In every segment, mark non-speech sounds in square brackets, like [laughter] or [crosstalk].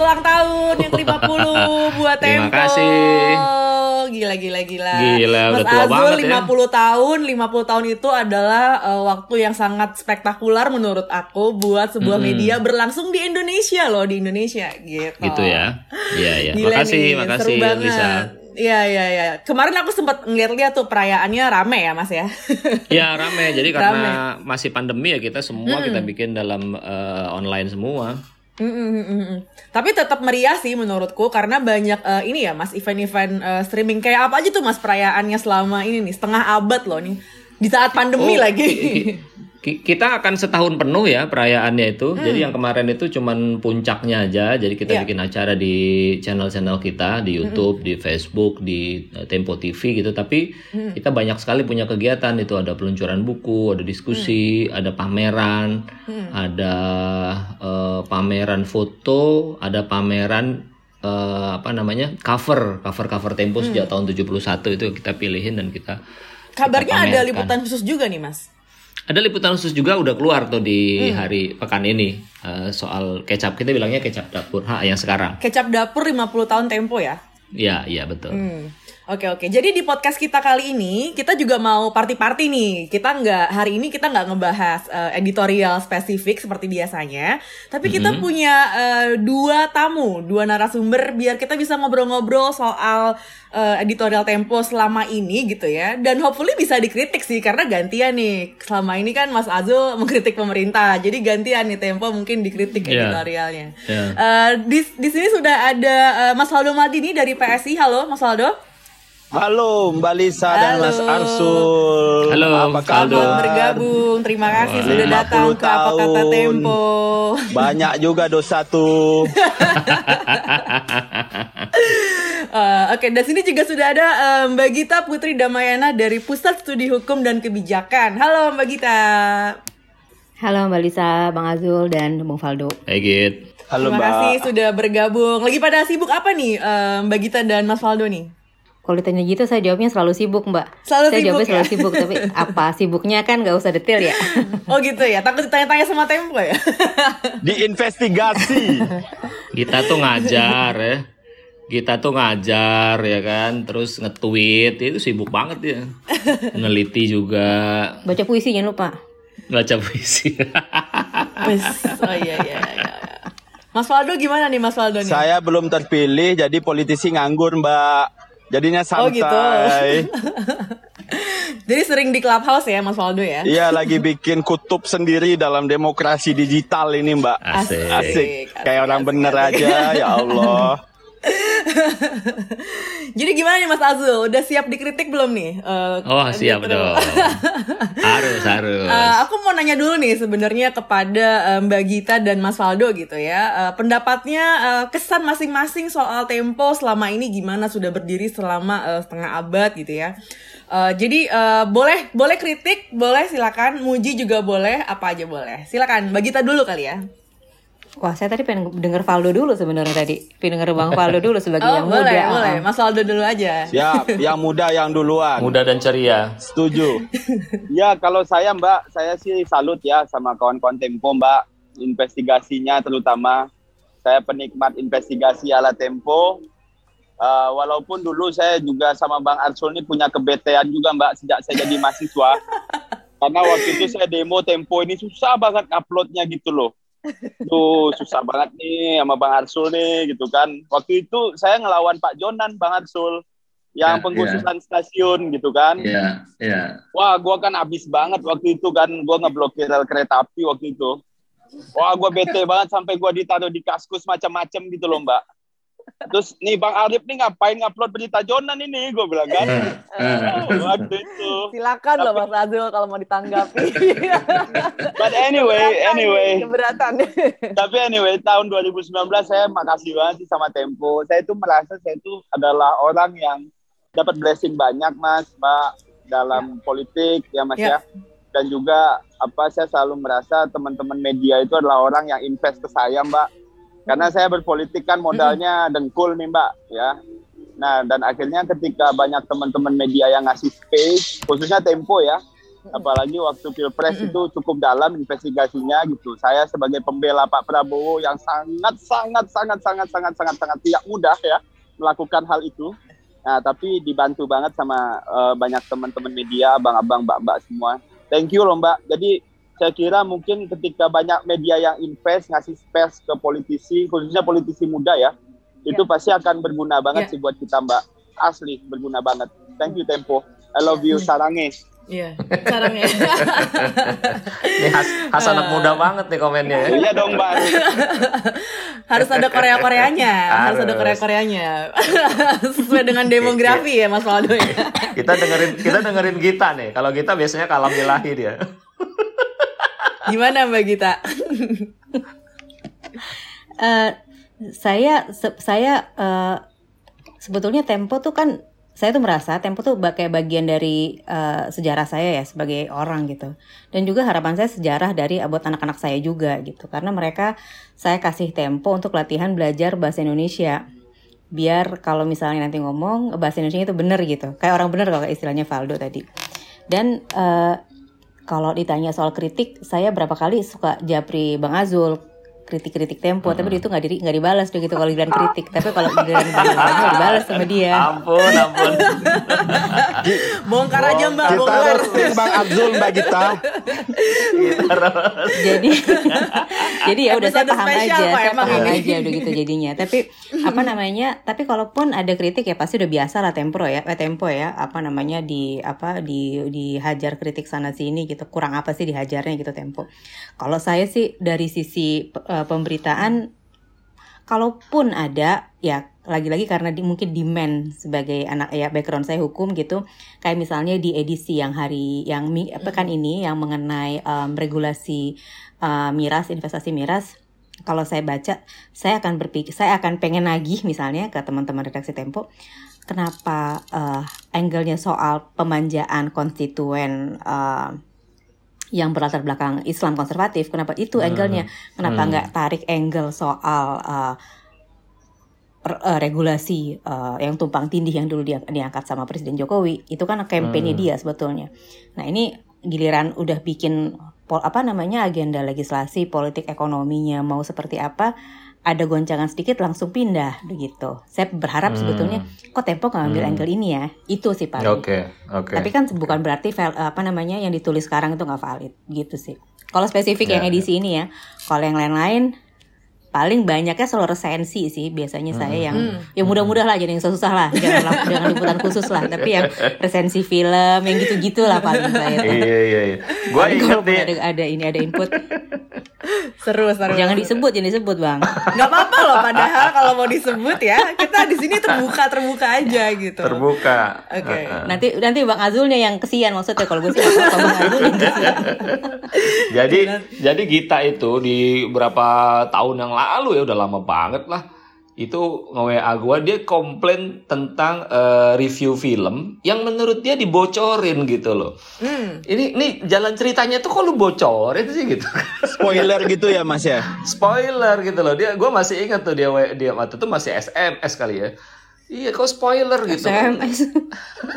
Selamat ulang tahun yang ke-50 [laughs] buat Terima Tempo. kasih. Gila gila gila. Gila, Mas udah tua Azul banget ya. 50 tahun, 50 tahun itu adalah uh, waktu yang sangat spektakular menurut aku buat sebuah media berlangsung di Indonesia loh, di Indonesia gitu. Gitu ya. Iya, iya. Gila Makasih, nih, makasih seru banget. Lisa. Iya iya iya. Kemarin aku sempat ngeliat-liat tuh perayaannya rame ya Mas ya. [laughs] Ya rame, jadi karena masih pandemi ya kita semua kita bikin dalam eh, online semua. Mm, mm, mm, mm, mm. Tapi tetap meriah sih menurutku karena banyak eh, ini ya Mas event-event eh, streaming kayak apa aja tuh Mas perayaannya selama ini nih setengah abad loh nih di saat pandemi Oh, lagi. Ki- ki- Kita akan setahun penuh ya perayaannya itu. Jadi yang kemarin itu cuman puncaknya aja. Jadi kita Iya. bikin acara di channel-channel kita di YouTube, di Facebook, di eh, Tempo TV gitu. Tapi kita banyak sekali punya kegiatan itu ada peluncuran buku, ada diskusi, ada pameran, ada eh, pameran foto, ada pameran eh, apa namanya cover cover cover Tempo sejak tahun 71 itu kita pilihin dan kita Kabarnya kita ada liputan khusus juga nih Mas. Ada liputan khusus juga udah keluar tuh di hari pekan ini eh, soal kecap kita bilangnya kecap dapur ha yang sekarang. Kecap dapur 50 tahun tempo ya. Iya iya betul. Hmm. Oke oke. Jadi di podcast kita kali ini kita juga mau party-party nih. Kita nggak hari ini kita nggak ngebahas eh, editorial spesifik seperti biasanya, tapi kita punya eh, dua tamu, dua narasumber biar kita bisa ngobrol-ngobrol soal eh, editorial Tempo selama ini gitu ya. Dan hopefully bisa dikritik sih karena gantian nih. Selama ini kan Mas Azul [laughs] mengkritik pemerintah, jadi gantian nih Tempo mungkin dikritik Iya. editorialnya. Iya. Eh, di di sini sudah ada eh, Mas Waldo Maldini dari PSI. Halo Mas Waldo. Halo Mbak Lisa dan Halo. Mas Arsul. Halo, Apa. Selamat kabar? bergabung. Terima kasih sudah 50 datang ke apa kata. Tempo. [laughs] Banyak juga dosa tuh. Eh, Oke, dan sini juga sudah ada eh, Mbak Gita Putri Damayana dari Pusat Studi Hukum dan Kebijakan. Halo Mbak Gita. Halo Mbak Lisa, Bang Azul, dan Bang Faldo. Hey Git. Halo Terima Mbak. kasih sudah bergabung. Lagi pada sibuk apa nih eh, Mbak Gita dan Mas Faldo nih? Kalau ditanya gitu, saya jawabnya selalu sibuk Mbak. Selalu saya sibuk, jawabnya ya? selalu sibuk, tapi [laughs] apa sibuknya kan nggak usah detail ya. Oh gitu ya, takut ditanya-tanya sama Tempo ya? [laughs] Diinvestigasi. Kita tuh ngajar ya. Kita tuh ngajar ya kan, terus nge-tweet itu sibuk banget ya. Neliti juga, Baca puisi jangan lupa. baca puisi. Oh iya iya iya. Mas Faldo gimana nih Mas Faldo nih? Saya belum terpilih jadi politisi nganggur Mbak. Jadinya Oh gitu. santai. [laughs] Jadi sering di clubhouse ya Mas Waldo ya? Iya lagi bikin kutub sendiri dalam demokrasi digital ini Mbak. Asik. Asik. Asik, Kayak orang asik, bener asik. aja ya Allah. [laughs] [laughs] Jadi gimana nih Mas Azul? Udah siap dikritik belum nih? Eh, Oh siap dong. [laughs] harus harus. Eh, aku mau nanya dulu nih sebenarnya kepada eh, Mbak Gita dan Mas Faldo gitu ya. Eh, pendapatnya eh, kesan masing-masing soal Tempo selama ini gimana sudah berdiri selama eh, setengah abad gitu ya. Eh, jadi eh, boleh boleh kritik, boleh silakan, muji juga boleh, apa aja boleh. Silakan Mbak Gita dulu kali ya. Wah, saya tadi pengen denger Faldo dulu sebenarnya tadi. Pengen denger Bang Faldo dulu sebagai Oh, yang boleh, muda. boleh. ah. Mas Faldo dulu aja. Siap, yang muda yang duluan. Muda dan ceria. Setuju. ya kalau saya Mbak, saya sih salut ya sama kawan-kawan Tempo Mbak. Investigasinya terutama. Saya penikmat investigasi ala Tempo. Eh, walaupun dulu saya juga sama Bang Arsul ini punya kebetean juga Mbak sejak saya jadi mahasiswa. Karena waktu itu saya demo Tempo ini susah banget uploadnya gitu loh. Tuh susah banget nih sama Bang Arsul nih gitu kan. Waktu itu saya ngelawan Pak Jonan Bang Arsul yang Ya, pengkhususan stasiun gitu kan. Iya, iya. Wah, gua kan habis banget waktu itu kan, gua ngeblokir rel kereta api waktu itu. Wah, gua bete banget sampai gua ditaruh di kaskus macam-macam gitu loh, Mbak. Terus nih Bang Arif nih ngapain ngupload berita Jonan ini, gua bilang kan. Oh, waktu itu. Silakan loh Mas Azul kalau mau ditanggapi. [laughs] But anyway, anyway. Keberatan. Tapi anyway, tahun 2019 saya makasih banget sih sama Tempo. Saya itu merasa saya itu adalah orang yang dapat blessing banyak, Mas, Mbak, dalam politik ya, Mas Ya. ya. Dan juga apa saya selalu merasa teman-teman media itu adalah orang yang invest ke saya, Mbak. Karena saya berpolitik kan modalnya dengkul nih, Mbak, ya. Nah, dan akhirnya ketika banyak teman-teman media yang ngasih space, khususnya Tempo ya, apalagi waktu pilpres itu cukup dalam investigasinya gitu. Saya sebagai pembela Pak Prabowo yang sangat sangat sangat sangat sangat sangat sangat tidak mudah ya melakukan hal itu. Nah, tapi dibantu banget sama uh, banyak teman-teman media, abang-abang, mbak-mbak semua. Thank you loh mbak. Jadi saya kira mungkin ketika banyak media yang invest ngasih space ke politisi, khususnya politisi muda ya, yeah. itu pasti akan berguna banget yeah. sih buat kita mbak. Asli berguna banget. Thank you Tempo. I love you Sarange. Iya, caranya. [laughs] Ini khas, khas anak muda banget nih komennya ya. Iya dong, Bang. harus ada Korea-Koreanya, harus. harus ada Korea-Koreanya. [laughs] Sesuai dengan demografi ya Mas Waldo ya. kita dengerin kita dengerin Gita nih. Kalau kita biasanya kalam ilahi dia. [laughs] Gimana Mbak Gita? uh, [laughs] saya se saya uh, sebetulnya tempo tuh kan saya tuh merasa Tempo tuh kayak bagian dari uh, sejarah saya ya sebagai orang gitu. Dan juga harapan saya sejarah dari buat anak-anak saya juga gitu. Karena mereka saya kasih Tempo untuk latihan belajar bahasa Indonesia. Biar kalau misalnya nanti ngomong bahasa Indonesia itu bener gitu. Kayak orang bener kalau istilahnya Valdo tadi. Dan uh, kalau ditanya soal kritik, saya berapa kali suka japri Bang Azul, kritik-kritik tempo, hmm. tapi itu nggak di, nggak dibalas tuh gitu kalau bilang kritik. Tapi kalau [laughs] bilang dibalas sama dia. Ampun, ampun. [laughs] bongkar aja mbak, kita bongkar. harus bang Abdul mbak Gita. [laughs] jadi, jadi ya udah saya paham aja, saya paham aja udah gitu jadinya. Tapi apa namanya? Tapi kalaupun ada kritik ya pasti udah biasa lah tempo ya, eh, tempo ya. Apa namanya di apa di dihajar kritik sana sini gitu. Kurang apa sih dihajarnya gitu tempo. Kalau saya sih dari sisi uh, uh, pemberitaan kalaupun ada ya lagi-lagi karena di, mungkin demand sebagai anak ya background saya hukum gitu kayak misalnya di edisi yang hari yang pekan ini yang mengenai um, regulasi uh, miras investasi miras kalau saya baca saya akan berpikir saya akan pengen nagih misalnya ke teman-teman redaksi Tempo kenapa uh, angle-nya soal pemanjaan konstituen uh, yang berlatar belakang Islam konservatif. Kenapa itu hmm. angle-nya? Kenapa hmm. nggak hmm. tarik angle soal uh, uh, regulasi uh, yang tumpang tindih yang dulu dia, diangkat sama Presiden Jokowi? Itu kan kampanye hmm. dia sebetulnya. Nah ini giliran udah bikin pol, apa namanya agenda legislasi politik ekonominya mau seperti apa ada goncangan sedikit langsung pindah begitu. Saya berharap hmm. sebetulnya kok Tempo nggak ambil hmm. angle ini ya. Itu sih paling. Oke, okay, oke. Okay. Tapi kan bukan berarti apa namanya yang ditulis sekarang itu nggak valid gitu sih. Kalau spesifik yeah. yang ya. edisi ini ya. Kalau yang lain-lain paling banyaknya selalu resensi sih biasanya hmm. saya yang hmm. ya mudah-mudah lah jadi yang susah lah. Jangan [laughs] jangan liputan khusus lah tapi yang resensi film yang gitu-gitu lah paling saya tuh. iya iya iya. Gue inget nih ada, ada ini ada input. Seru seru. Jangan disebut jangan disebut bang. Nggak apa-apa loh padahal kalau mau disebut ya kita di sini terbuka terbuka aja gitu. Terbuka. Oke. Okay. nanti nanti bang Azulnya yang kesian maksudnya kalau gue sih bang Azul yang kesian. Jadi jadi Gita itu di berapa tahun yang lalu ya udah lama banget lah itu nge-WA gue dia komplain tentang uh, review film yang menurut dia dibocorin gitu loh. Hmm. Ini ini jalan ceritanya tuh kok lu bocorin sih gitu. Spoiler gitu ya Mas ya. Spoiler gitu loh. Dia gue masih ingat tuh dia dia waktu itu masih SMS kali ya. Iya, kok spoiler gitu. SMS.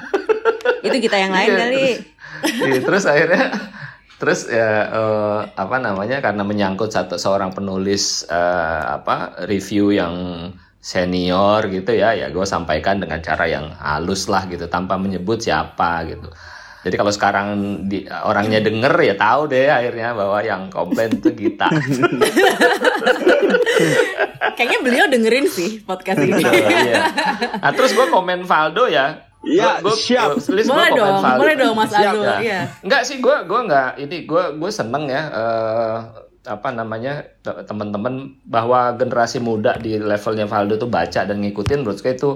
[laughs] itu kita yang lain iya, kali. Terus, iya, terus akhirnya Terus ya uh, apa namanya karena menyangkut satu seorang penulis uh, apa review yang senior gitu ya ya gue sampaikan dengan cara yang halus lah gitu tanpa menyebut siapa gitu. Jadi kalau sekarang di, orangnya denger ya tahu deh akhirnya bahwa yang komplain itu kita. Kayaknya beliau dengerin sih podcast ini. iya. Nah terus gue komen Valdo ya Iya, siap. Boleh dong, boleh dong Mas Aldo. Ya. Iya. Enggak sih, gue gue enggak ini gue gue seneng ya uh, apa namanya teman-teman bahwa generasi muda di levelnya Valdo tuh baca dan ngikutin menurut saya itu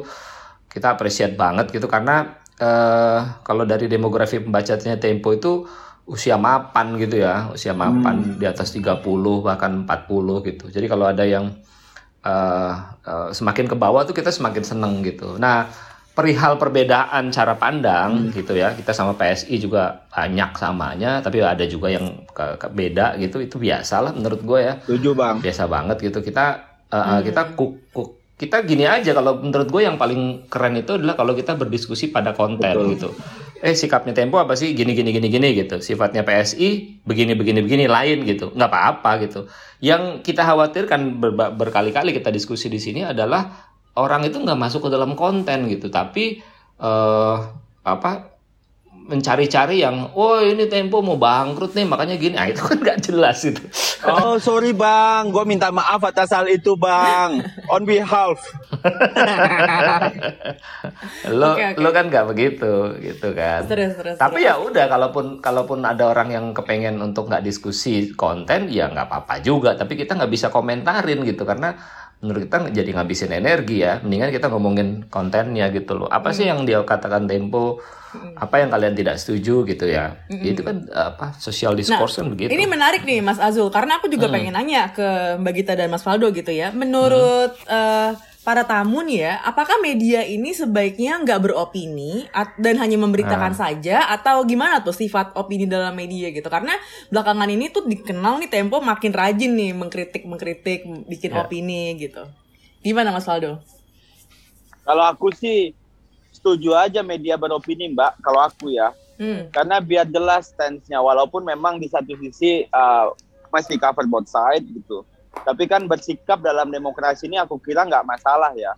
kita appreciate banget gitu karena uh, kalau dari demografi pembacanya Tempo itu usia mapan gitu ya, usia mapan hmm. di atas 30 bahkan 40 gitu. Jadi kalau ada yang uh, uh, semakin ke bawah tuh kita semakin seneng gitu. Nah, perihal perbedaan cara pandang hmm. gitu ya. Kita sama PSI juga banyak samanya tapi ada juga yang ke, ke beda gitu. Itu biasa lah menurut gue ya. Setuju bang. Biasa banget gitu. Kita uh, hmm. kita kuk, kuk, kita gini aja. Kalau menurut gue yang paling keren itu adalah kalau kita berdiskusi pada konten Betul. gitu. Eh sikapnya Tempo apa sih? Gini gini gini gini gitu. Sifatnya PSI begini begini begini lain gitu. Nggak apa-apa gitu. Yang kita khawatirkan ber berkali-kali kita diskusi di sini adalah orang itu nggak masuk ke dalam konten gitu. Tapi uh, apa mencari-cari yang oh ini Tempo mau bangkrut nih makanya gini. Ah itu kan nggak jelas itu oh sorry bang. Gue minta maaf atas hal itu bang. On behalf. [laughs] Lo okay, okay. lo kan nggak begitu gitu kan. Terus, terus, tapi ya udah kalaupun kalaupun ada orang yang kepengen untuk nggak diskusi konten ya nggak apa-apa juga. Tapi kita nggak bisa komentarin gitu karena menurut kita jadi ngabisin energi ya. Mendingan kita ngomongin kontennya gitu loh. Apa sih yang dia katakan tempo? Apa yang kalian tidak setuju gitu ya? Mm itu kan apa social discourse nah, kan begitu. ini menarik nih Mas Azul karena aku juga mm. pengen nanya ke Mbak Gita dan Mas Faldo gitu ya. Menurut uh, para tamu nih ya, apakah media ini sebaiknya nggak beropini dan hanya memberitakan nah. saja atau gimana tuh sifat opini dalam media gitu? Karena belakangan ini tuh dikenal nih Tempo makin rajin nih mengkritik mengkritik bikin ya. opini gitu. Gimana Mas Faldo? Kalau aku sih setuju aja media beropini Mbak. Kalau aku ya, hmm. karena biar jelas stance-nya. Walaupun memang di satu sisi uh, masih cover both side gitu tapi kan bersikap dalam demokrasi ini aku kira nggak masalah ya.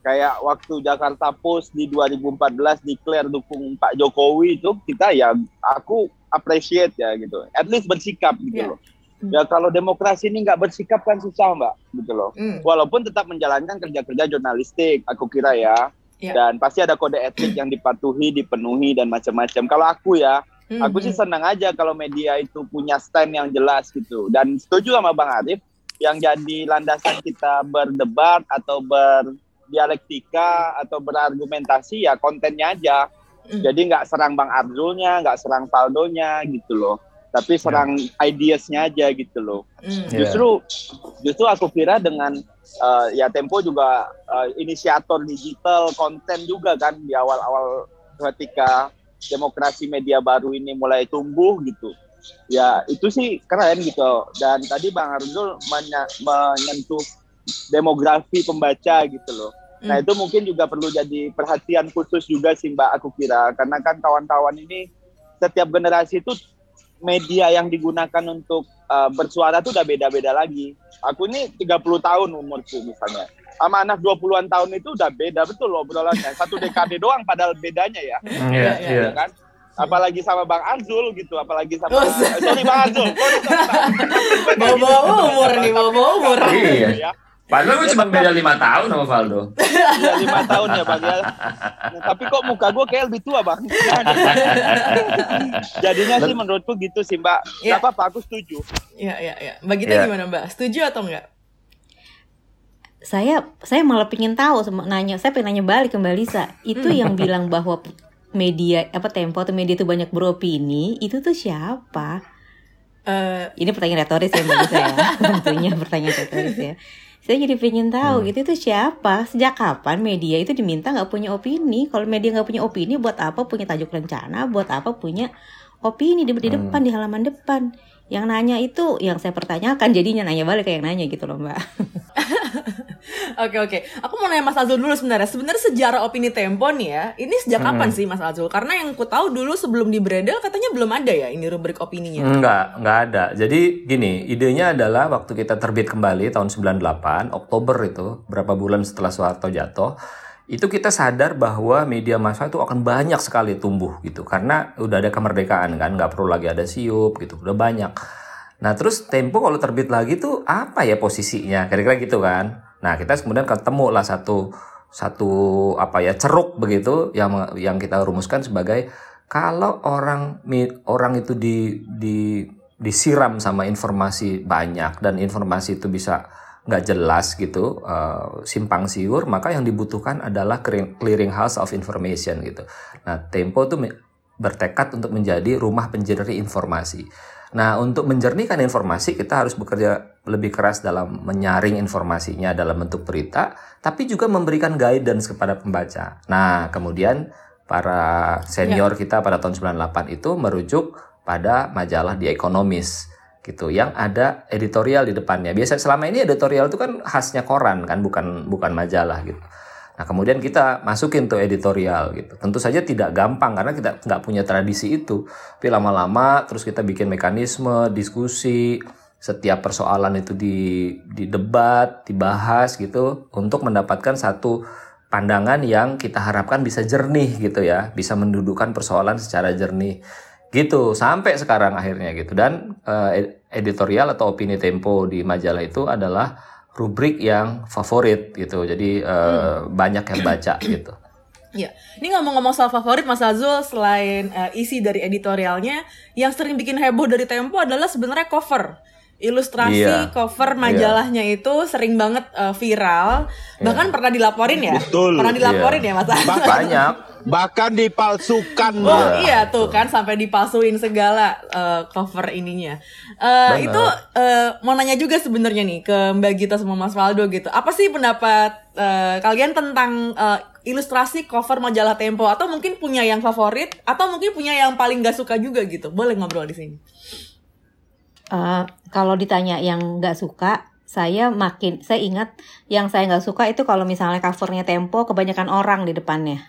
Kayak waktu Jakarta Post di 2014 declare dukung Pak Jokowi itu kita ya aku appreciate ya gitu. At least bersikap gitu yeah. loh. Ya kalau demokrasi ini nggak bersikap kan susah mbak gitu loh. Mm. Walaupun tetap menjalankan kerja-kerja jurnalistik, aku kira ya. Yeah. Dan pasti ada kode etik yang dipatuhi, dipenuhi dan macam-macam. Kalau aku ya, mm -hmm. aku sih senang aja kalau media itu punya stand yang jelas gitu. Dan setuju sama Bang Arif, yang jadi landasan kita berdebat atau berdialektika atau berargumentasi ya kontennya aja. Mm. Jadi nggak serang Bang Arzulnya, nggak serang Faldonya gitu loh. Tapi serang yeah. ideasnya aja gitu loh. Mm. Justru justru aku kira dengan uh, ya Tempo juga uh, inisiator digital konten juga kan di awal-awal ketika demokrasi media baru ini mulai tumbuh gitu ya itu sih keren gitu. Dan tadi bang Arjul menyentuh demografi pembaca gitu loh. Nah hmm. itu mungkin juga perlu jadi perhatian khusus juga sih mbak aku kira. Karena kan kawan-kawan ini setiap generasi itu media yang digunakan untuk uh, bersuara tuh udah beda-beda lagi. Aku ini 30 tahun umurku misalnya. Sama anak 20-an tahun itu udah beda betul loh obrolannya. Satu dekade doang padahal bedanya ya, mm, yeah, ya, yeah. kan apalagi sama Bang Azul gitu, apalagi sama oh, sorry Bang Azul. Bawa-bawa umur nih, bawa-bawa umur. Iya. Ya. Padahal gue cuma beda lima tahun sama Valdo. Iya lima tahun ya bang ya. Nah, tapi kok muka gue kayak lebih tua bang. [laughs] Jadinya sih menurutku gitu sih mbak. Ya. apa apa aku setuju. Iya iya iya. Mbak Gita ya. gimana mbak? Setuju atau enggak? Saya saya malah pengen tahu nanya. Saya pengen nanya balik ke Mbak Lisa. Itu [laughs] yang bilang bahwa media apa Tempo atau media itu banyak beropini itu tuh siapa? Uh, ini pertanyaan retoris ya bagi saya, [laughs] tentunya pertanyaan retoris ya. Saya jadi pengen tahu hmm. gitu itu siapa? Sejak kapan media itu diminta nggak punya opini? Kalau media nggak punya opini, buat apa punya tajuk rencana? Buat apa punya opini di, di hmm. depan di halaman depan? Yang nanya itu yang saya pertanyakan jadinya nanya balik kayak yang nanya gitu loh mbak. [laughs] Oke oke, aku mau nanya Mas Azul dulu sebenarnya. Sebenarnya sejarah opini Tempo nih ya, ini sejak hmm. kapan sih Mas Azul? Karena yang ku tahu dulu sebelum di Bredel katanya belum ada ya ini rubrik opininya. Enggak, enggak ada. Jadi gini, idenya adalah waktu kita terbit kembali tahun 98, Oktober itu, berapa bulan setelah Soeharto jatuh, itu kita sadar bahwa media massa itu akan banyak sekali tumbuh gitu. Karena udah ada kemerdekaan kan nggak perlu lagi ada siup gitu udah banyak. Nah terus Tempo kalau terbit lagi tuh apa ya posisinya? Kira-kira gitu kan. Nah, kita kemudian ketemu lah satu satu apa ya ceruk begitu yang yang kita rumuskan sebagai kalau orang orang itu di di disiram sama informasi banyak dan informasi itu bisa nggak jelas gitu uh, simpang siur maka yang dibutuhkan adalah clearing house of information gitu. Nah, Tempo itu bertekad untuk menjadi rumah penjernih informasi. Nah, untuk menjernihkan informasi, kita harus bekerja lebih keras dalam menyaring informasinya dalam bentuk berita, tapi juga memberikan guidance kepada pembaca. Nah, kemudian para senior ya. kita pada tahun 98 itu merujuk pada majalah The Economist gitu yang ada editorial di depannya. Biasa selama ini editorial itu kan khasnya koran kan bukan bukan majalah gitu. Nah kemudian kita masukin tuh editorial gitu. Tentu saja tidak gampang karena kita nggak punya tradisi itu. Tapi lama-lama terus kita bikin mekanisme, diskusi, setiap persoalan itu di, debat, dibahas gitu untuk mendapatkan satu pandangan yang kita harapkan bisa jernih gitu ya, bisa mendudukkan persoalan secara jernih gitu sampai sekarang akhirnya gitu dan uh, editorial atau opini Tempo di majalah itu adalah rubrik yang favorit gitu. Jadi uh, hmm. banyak yang baca gitu. Iya, ini ngomong-ngomong soal favorit Mas Azul selain uh, isi dari editorialnya, yang sering bikin heboh dari Tempo adalah sebenarnya cover ilustrasi iya. cover iya. majalahnya iya. itu sering banget uh, viral iya. bahkan pernah dilaporin ya Betul. pernah dilaporin iya. ya mas banyak bahkan dipalsukan. Oh iya. tuh kan sampai dipalsuin segala uh, cover ininya. Uh, itu uh, mau nanya juga sebenarnya nih ke Mbak Gita sama Mas Waldo gitu. Apa sih pendapat uh, kalian tentang uh, ilustrasi cover majalah Tempo? Atau mungkin punya yang favorit atau mungkin punya yang paling gak suka juga gitu? Boleh ngobrol di sini. Uh, kalau ditanya yang nggak suka, saya makin saya ingat yang saya nggak suka itu kalau misalnya covernya Tempo kebanyakan orang di depannya.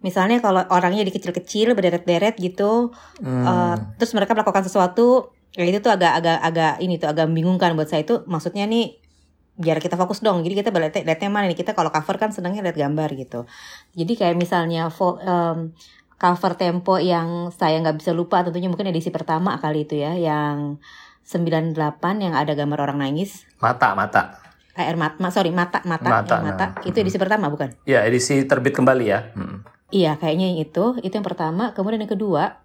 Misalnya kalau orangnya di kecil-kecil berderet-deret gitu, hmm. uh, terus mereka melakukan sesuatu, ya itu tuh agak-agak agak ini tuh agak membingungkan buat saya itu. Maksudnya nih biar kita fokus dong. Jadi kita lihat lihatnya mana nih kita kalau cover kan senangnya lihat gambar gitu. Jadi kayak misalnya um, cover Tempo yang saya nggak bisa lupa tentunya mungkin edisi pertama kali itu ya yang 98 yang ada gambar orang nangis. Mata, mata. Air mata, sorry mata, mata, mata, ya, mata. Nah. Itu edisi hmm. pertama bukan? Iya, edisi terbit kembali ya. Hmm. Iya, kayaknya yang itu, itu yang pertama. Kemudian yang kedua,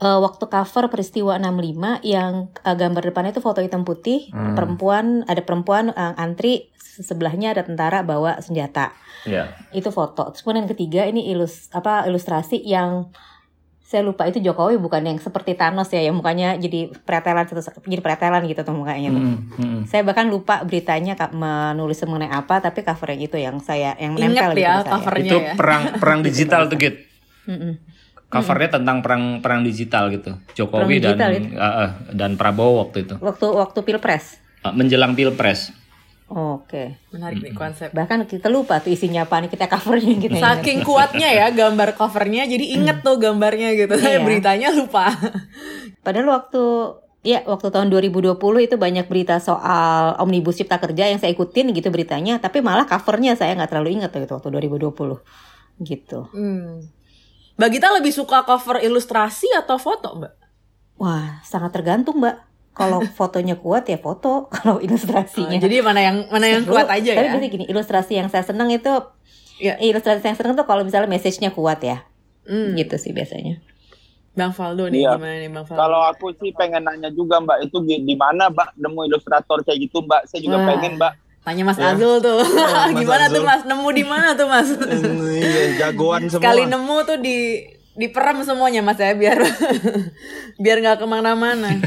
uh, waktu cover peristiwa 65 yang uh, gambar depannya itu foto hitam putih, hmm. perempuan ada perempuan uh, antri sebelahnya ada tentara bawa senjata. Yeah. Itu foto. Terus kemudian yang ketiga ini ilus apa ilustrasi yang saya lupa itu Jokowi bukan yang seperti Thanos ya yang mukanya jadi pretelan jadi pretelan gitu tuh mukanya tuh. Hmm, hmm. Saya bahkan lupa beritanya menulis mengenai apa tapi covernya itu yang saya yang menempel gitu ya, covernya Itu ya. perang perang digital tuh gitu. Covernya tentang perang perang digital gitu. Jokowi perang dan uh, dan Prabowo waktu itu. Waktu waktu Pilpres. Uh, menjelang Pilpres. Oke, menarik nih konsep. Bahkan kita lupa tuh isinya apa nih kita covernya gitu. [laughs] Saking kuatnya ya gambar covernya, jadi inget tuh gambarnya gitu. Saya iya. [laughs] beritanya lupa. Padahal waktu ya waktu tahun 2020 itu banyak berita soal omnibus cipta kerja yang saya ikutin gitu beritanya, tapi malah covernya saya nggak terlalu ingat tuh itu waktu 2020 gitu. Hmm. Mbak Gita lebih suka cover ilustrasi atau foto, Mbak? Wah, sangat tergantung, Mbak kalau fotonya kuat ya foto [laughs] kalau ilustrasinya oh, jadi mana yang mana yang kuat aja ya tapi gini ilustrasi yang saya senang itu ya. ilustrasi yang senang tuh kalau misalnya message-nya kuat ya hmm. gitu sih biasanya Bang Faldo nih iya. gimana nih Bang Faldo? Kalau aku sih pengen nanya juga Mbak itu di mana Mbak nemu ilustrator kayak gitu Mbak? Saya juga Wah. pengen Mbak. Tanya Mas ya. Azul tuh. Oh, [laughs] gimana Azul. tuh Mas? Nemu di mana tuh Mas? [laughs] iya, jagoan semua. Sekali nemu tuh di diperam semuanya mas ya biar [laughs] biar nggak ke mana-mana.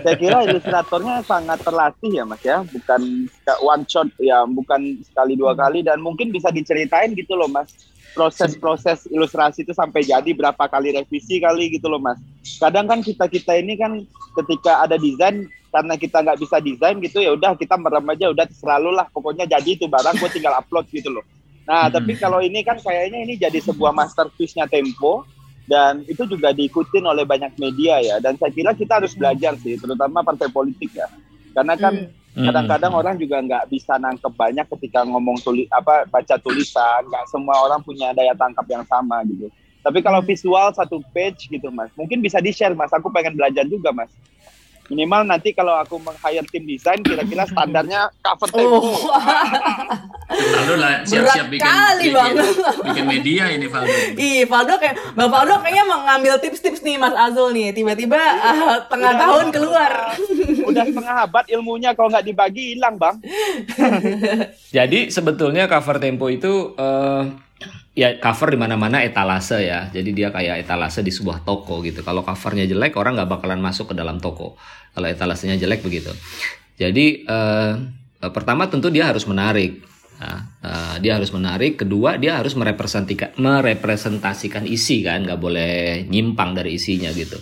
Saya kira ilustratornya sangat terlatih ya mas ya, bukan one shot ya, bukan sekali dua kali dan mungkin bisa diceritain gitu loh mas proses-proses ilustrasi itu sampai jadi berapa kali revisi kali gitu loh mas. Kadang kan kita kita ini kan ketika ada desain karena kita nggak bisa desain gitu ya udah kita merem aja udah selalu lah pokoknya jadi itu barang gue tinggal upload gitu loh. Nah hmm. tapi kalau ini kan kayaknya ini jadi sebuah masterpiece-nya Tempo dan itu juga diikutin oleh banyak media ya. Dan saya kira kita harus belajar sih terutama partai politik ya. Karena kan hmm. kadang-kadang hmm. orang juga nggak bisa nangkep banyak ketika ngomong tulis apa baca tulisan. Nggak semua orang punya daya tangkap yang sama gitu. Tapi kalau visual satu page gitu mas mungkin bisa di share mas. Aku pengen belajar juga mas minimal nanti kalau aku meng-hire tim desain kira-kira standarnya cover tempo. Oh. Faldo lah siap-siap bikin, kali bikin, bikin media ini Faldo. Ih, Faldo kayak Bang Faldo kayaknya mengambil tips-tips nih Mas Azul nih. Tiba-tiba uh, tengah udah, tahun keluar. Udah setengah abad ilmunya kalau nggak dibagi hilang, Bang. Jadi sebetulnya cover tempo itu uh, ya cover di mana-mana etalase ya. Jadi dia kayak etalase di sebuah toko gitu. Kalau covernya jelek orang nggak bakalan masuk ke dalam toko. Kalau etalasenya jelek begitu. Jadi uh, pertama tentu dia harus menarik. Nah, uh, dia harus menarik. Kedua dia harus merepresentasikan merepresentasikan isi kan, nggak boleh nyimpang dari isinya gitu.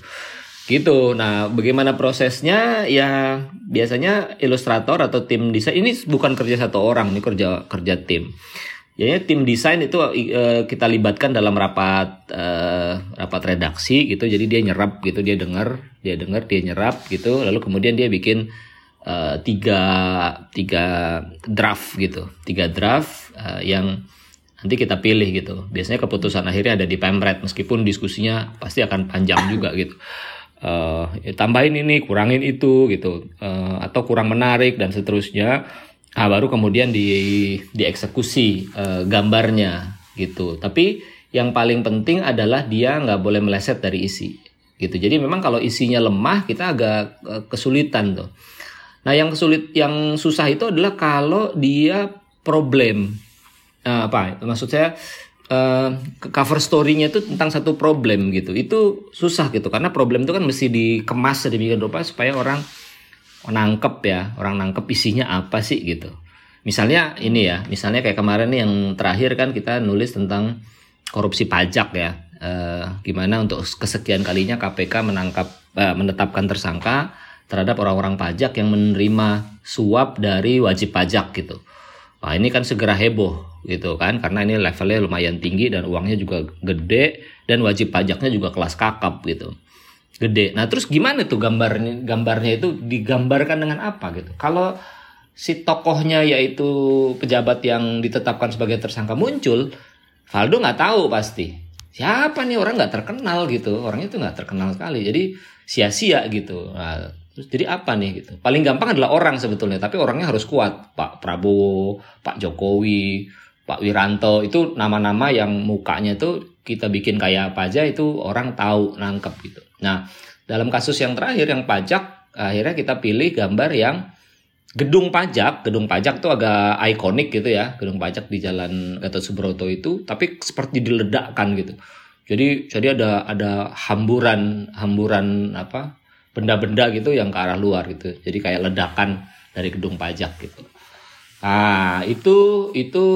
Gitu. Nah, bagaimana prosesnya? Ya biasanya ilustrator atau tim desain ini bukan kerja satu orang, ini kerja kerja tim Jadi tim desain itu uh, kita libatkan dalam rapat uh, rapat redaksi gitu. Jadi dia nyerap gitu, dia dengar, dia dengar, dia nyerap gitu. Lalu kemudian dia bikin uh, tiga tiga draft gitu, tiga draft uh, yang nanti kita pilih gitu. Biasanya keputusan akhirnya ada di pemret meskipun diskusinya pasti akan panjang juga gitu. Uh, tambahin ini, kurangin itu gitu, uh, atau kurang menarik dan seterusnya ah baru kemudian di dieksekusi uh, gambarnya gitu. Tapi yang paling penting adalah dia nggak boleh meleset dari isi gitu. Jadi memang kalau isinya lemah kita agak uh, kesulitan tuh. Nah yang kesulit yang susah itu adalah kalau dia problem. Uh, apa? Maksud saya uh, cover story-nya itu tentang satu problem gitu. Itu susah gitu. Karena problem itu kan mesti dikemas sedemikian rupa supaya orang nangkep ya orang nangkep isinya apa sih gitu. Misalnya ini ya misalnya kayak kemarin nih yang terakhir kan kita nulis tentang korupsi pajak ya. E, gimana untuk kesekian kalinya KPK menangkap e, menetapkan tersangka terhadap orang-orang pajak yang menerima suap dari wajib pajak gitu. Wah ini kan segera heboh gitu kan. Karena ini levelnya lumayan tinggi dan uangnya juga gede dan wajib pajaknya juga kelas kakap gitu gede. Nah terus gimana tuh gambarnya gambarnya itu digambarkan dengan apa gitu? Kalau si tokohnya yaitu pejabat yang ditetapkan sebagai tersangka muncul, Valdo nggak tahu pasti siapa nih orang nggak terkenal gitu, orangnya itu nggak terkenal sekali, jadi sia-sia gitu. Nah, terus jadi apa nih gitu? Paling gampang adalah orang sebetulnya, tapi orangnya harus kuat. Pak Prabowo, Pak Jokowi, Pak Wiranto itu nama-nama yang mukanya tuh kita bikin kayak apa aja itu orang tahu nangkep gitu. Nah, dalam kasus yang terakhir yang pajak, akhirnya kita pilih gambar yang gedung pajak, gedung pajak itu agak ikonik gitu ya, gedung pajak di Jalan Gatot Subroto itu, tapi seperti diledakkan gitu. Jadi jadi ada ada hamburan hamburan apa benda-benda gitu yang ke arah luar gitu. Jadi kayak ledakan dari gedung pajak gitu. Nah, itu itu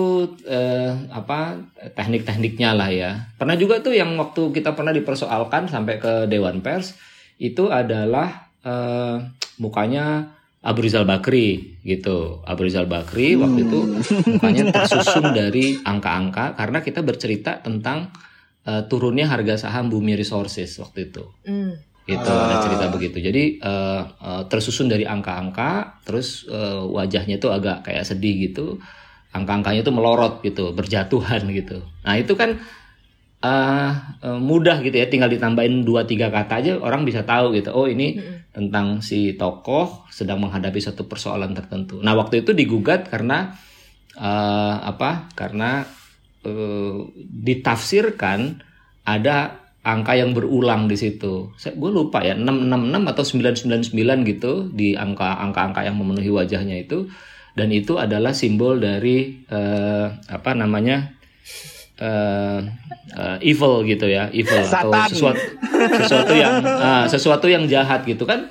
eh, apa teknik-tekniknya lah ya. Pernah juga tuh yang waktu kita pernah dipersoalkan sampai ke Dewan Pers itu adalah eh, mukanya Abu Rizal Bakri gitu. Abu Rizal Bakri waktu itu [laughs] mukanya tersusun dari angka-angka karena kita bercerita tentang eh, turunnya harga saham Bumi Resources waktu itu. Mm gitu uh. ada cerita begitu. Jadi uh, uh, tersusun dari angka-angka terus uh, wajahnya tuh agak kayak sedih gitu. Angka-angkanya tuh melorot gitu berjatuhan [laughs] gitu. Nah itu kan uh, uh, mudah gitu ya. Tinggal ditambahin dua tiga kata aja orang bisa tahu gitu. Oh ini hmm. tentang si tokoh sedang menghadapi satu persoalan tertentu. Nah waktu itu digugat karena uh, apa? Karena uh, ditafsirkan ada angka yang berulang di situ. Saya gue lupa ya 666 atau 999 gitu di angka angka-angka yang memenuhi wajahnya itu dan itu adalah simbol dari uh, apa namanya uh, uh, evil gitu ya, evil Satan. atau sesuatu sesuatu yang uh, sesuatu yang jahat gitu kan.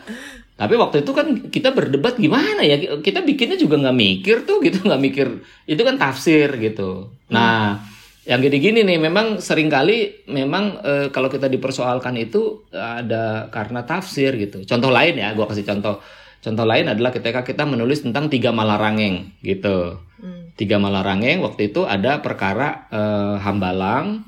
Tapi waktu itu kan kita berdebat gimana ya kita bikinnya juga nggak mikir tuh gitu nggak mikir itu kan tafsir gitu. Nah yang gini-gini nih memang sering kali memang e, kalau kita dipersoalkan itu ada karena tafsir gitu. Contoh lain ya, gua kasih contoh. Contoh lain adalah ketika kita menulis tentang tiga malarangeng gitu. Hmm. Tiga malarangeng waktu itu ada perkara e, Hambalang,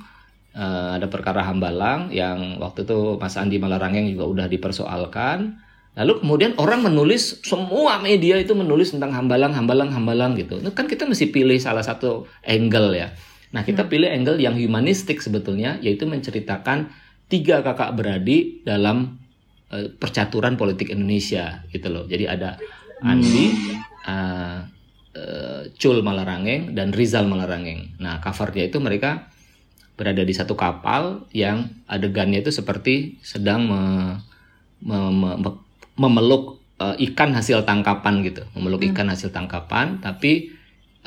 e, ada perkara Hambalang yang waktu itu Mas Andi Malarangeng juga udah dipersoalkan. Lalu kemudian orang menulis semua media itu menulis tentang Hambalang, Hambalang, Hambalang gitu. Itu kan kita mesti pilih salah satu angle ya. Nah, kita hmm. pilih angle yang humanistik sebetulnya, yaitu menceritakan tiga kakak beradik dalam uh, percaturan politik Indonesia, gitu loh. Jadi ada Andi, uh, uh, Cul Malarangeng, dan Rizal Malarangeng. Nah, covernya itu mereka berada di satu kapal yang adegannya itu seperti sedang me, me, me, me, memeluk uh, ikan hasil tangkapan gitu, memeluk hmm. ikan hasil tangkapan, tapi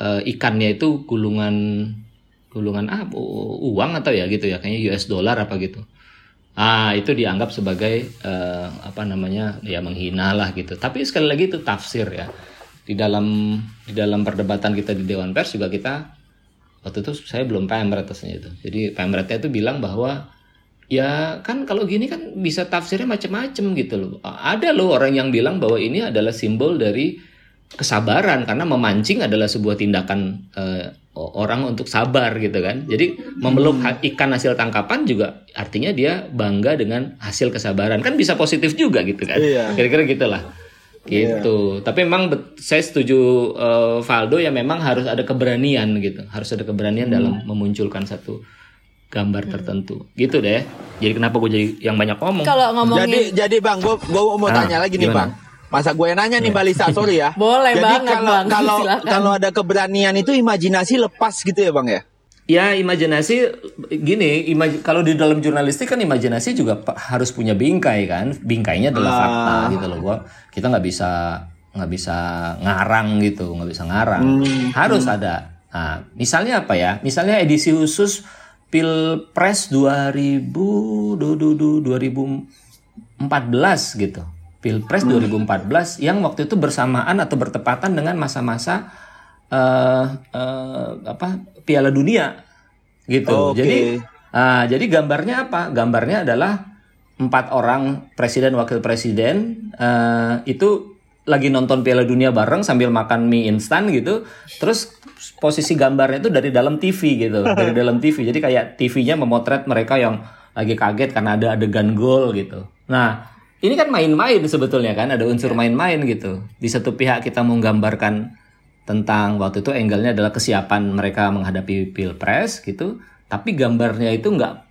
uh, ikannya itu gulungan gulungan ah uang atau ya gitu ya kayaknya US dollar apa gitu. Ah itu dianggap sebagai uh, apa namanya ya menghina lah gitu. Tapi sekali lagi itu tafsir ya. Di dalam di dalam perdebatan kita di Dewan Pers juga kita waktu itu saya belum pemret atasnya itu. Jadi pemretnya itu bilang bahwa ya kan kalau gini kan bisa tafsirnya macam-macam gitu loh. Ada loh orang yang bilang bahwa ini adalah simbol dari kesabaran karena memancing adalah sebuah tindakan uh, orang untuk sabar gitu kan. Jadi memeluk ikan hasil tangkapan juga artinya dia bangga dengan hasil kesabaran. Kan bisa positif juga gitu kan. Iya. Kira-kira gitulah. Gitu. Tapi memang saya setuju uh, Valdo ya memang harus ada keberanian gitu. Harus ada keberanian dalam memunculkan satu gambar tertentu. Gitu deh. Jadi kenapa gue jadi yang banyak ngomong? Kalau ngomongin Jadi jadi Bang, gue gua mau Ah, tanya lagi nih gimana? Bang. Masa gue nanya nih Mbak Lisa, sorry ya. [laughs] Boleh Jadi banget, kalau Bang. kalau [laughs] kalau ada keberanian itu imajinasi lepas gitu ya Bang ya? Ya imajinasi gini, imaj- kalau di dalam jurnalistik kan imajinasi juga harus punya bingkai kan, bingkainya adalah Ah. fakta gitu loh. Gua kita nggak bisa nggak bisa ngarang gitu, nggak bisa ngarang. Harus ada. Nah, misalnya apa ya? Misalnya edisi khusus Pilpres 2000 du- du- du- 2014 gitu. Pilpres 2014 yang waktu itu bersamaan atau bertepatan dengan masa-masa eh eh, apa Piala Dunia gitu. Oke. Jadi ah, jadi gambarnya apa? Gambarnya adalah empat orang presiden wakil presiden eh, itu lagi nonton Piala Dunia bareng sambil makan mie instan gitu. Terus posisi gambarnya itu dari dalam TV gitu, [laughs] dari dalam TV. Jadi kayak TV-nya memotret mereka yang lagi kaget karena ada adegan gol gitu. Nah, ini kan main-main sebetulnya kan, ada unsur main-main gitu. Di satu pihak kita menggambarkan tentang waktu itu angle-nya adalah kesiapan mereka menghadapi pilpres gitu, tapi gambarnya itu nggak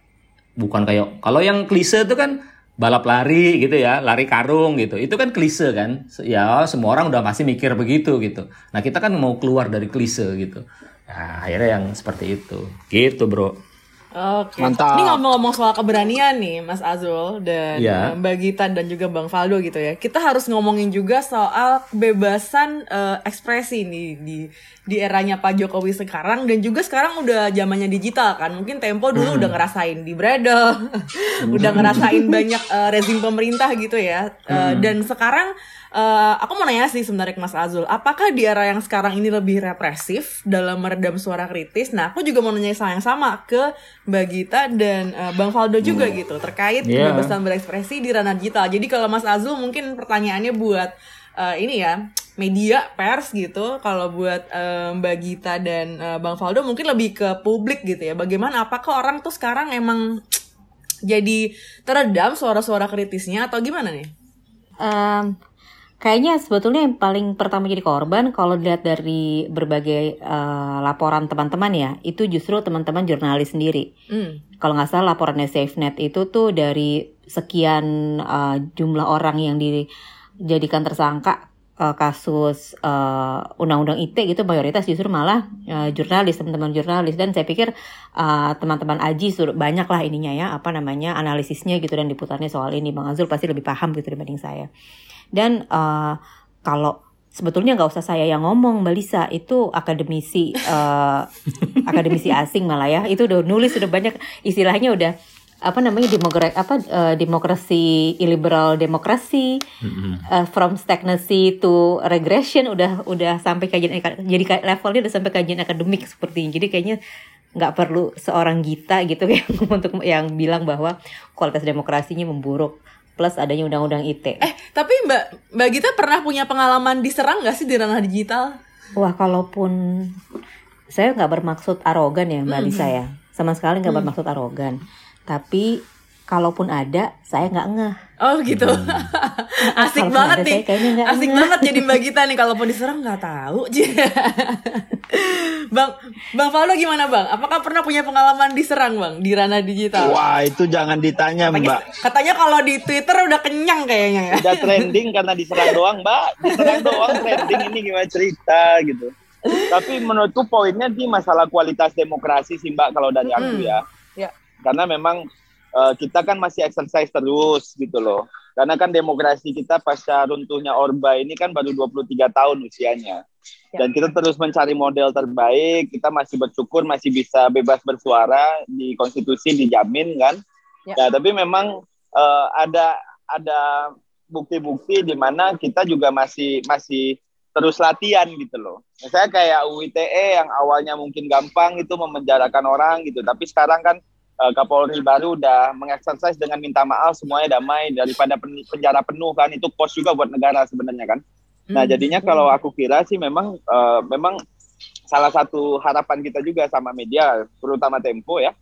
bukan kayak kalau yang klise itu kan balap lari gitu ya, lari karung gitu. Itu kan klise kan. Ya semua orang udah pasti mikir begitu gitu. Nah, kita kan mau keluar dari klise gitu. Nah, akhirnya yang seperti itu. Gitu, Bro. Oke. Mantap. Ini ngomong-ngomong soal keberanian nih, Mas Azul dan Iya. Mbak Gita dan juga Bang Faldo gitu ya. Kita harus ngomongin juga soal kebebasan eh, ekspresi nih di di eranya Pak Jokowi sekarang dan juga sekarang udah zamannya digital kan. Mungkin Tempo dulu udah ngerasain di bredel, [laughs] udah ngerasain banyak eh, rezim pemerintah gitu ya. Eh, Dan sekarang eh, aku mau nanya sih sebenarnya ke Mas Azul, apakah di era yang sekarang ini lebih represif dalam meredam suara kritis? Nah, aku juga mau nanya yang sama ke Mbak Gita dan eh, Bang Faldo juga gitu terkait Iya. kebebasan berekspresi di ranah digital. Jadi kalau Mas Azul mungkin pertanyaannya buat eh, ini ya media pers gitu. Kalau buat eh, Mbak Gita dan eh, Bang Faldo mungkin lebih ke publik gitu ya. Bagaimana apakah orang tuh sekarang emang [tsk] jadi teredam suara-suara kritisnya atau gimana nih? Em, kayaknya sebetulnya yang paling pertama jadi korban kalau dilihat dari berbagai eh, laporan teman-teman ya, itu justru teman-teman jurnalis sendiri. Hmm. Kalau nggak salah laporannya SafeNet itu tuh dari sekian eh, jumlah orang yang dijadikan tersangka eh, kasus eh, undang-undang ITE gitu mayoritas justru malah eh, jurnalis teman-teman jurnalis dan saya pikir eh, teman-teman Aji banyak lah ininya ya apa namanya analisisnya gitu dan liputannya soal ini Bang Azul pasti lebih paham gitu dibanding saya dan eh, kalau sebetulnya nggak usah saya yang ngomong Mbak Lisa. Itu akademisi eh, akademisi asing malah ya. Itu udah nulis udah banyak. Istilahnya udah apa namanya demokrasi apa eh, demokrasi illiberal demokrasi eh, from stagnancy to regression udah udah sampai kajian jadi levelnya udah sampai kajian akademik seperti ini jadi kayaknya nggak perlu seorang Gita gitu [laughs] yang untuk yang bilang bahwa kualitas demokrasinya memburuk plus adanya undang-undang ITE Eh, tapi Mbak Mbak Gita pernah punya pengalaman diserang gak sih di ranah digital? Wah, kalaupun saya nggak bermaksud arogan ya Mbak Lisa ya, sama sekali nggak bermaksud arogan. Tapi kalaupun ada, saya nggak ngeh. Oh gitu. [laughs] Asik Kalaupun banget ada, nih. saya Asik ngeh. banget jadi Mbak [laughs] Gita nih kalaupun diserang nggak tahu. [laughs] Bang, Bang Faldo gimana Bang? Apakah pernah punya pengalaman diserang Bang di ranah digital? Wah, itu jangan ditanya, Katanya, Mbak. katanya kalau di Twitter udah kenyang kayaknya ya. Udah trending karena diserang doang, Mbak. Diserang doang trending ini gimana cerita gitu. Tapi menurutku poinnya di masalah kualitas demokrasi sih, Mbak, kalau dari aku Hmm. ya. Ya. Karena memang eh, kita kan masih exercise terus gitu loh. Karena kan demokrasi kita pasca runtuhnya Orba ini kan baru 23 tahun usianya. Ya. Dan kita terus mencari model terbaik, kita masih bersyukur masih bisa bebas bersuara di konstitusi dijamin kan. Ya. Ya, tapi memang eh, ada ada bukti-bukti di mana kita juga masih masih terus latihan gitu loh. Saya kayak UITE yang awalnya mungkin gampang itu memenjarakan orang gitu, tapi sekarang kan eh, Kapolri baru udah mengeksersis dengan minta maaf semuanya damai daripada pen- penjara penuh kan itu cost juga buat negara sebenarnya kan. Nah Hmm. jadinya kalau aku kira sih memang eh, memang salah satu harapan kita juga sama media, terutama Tempo ya,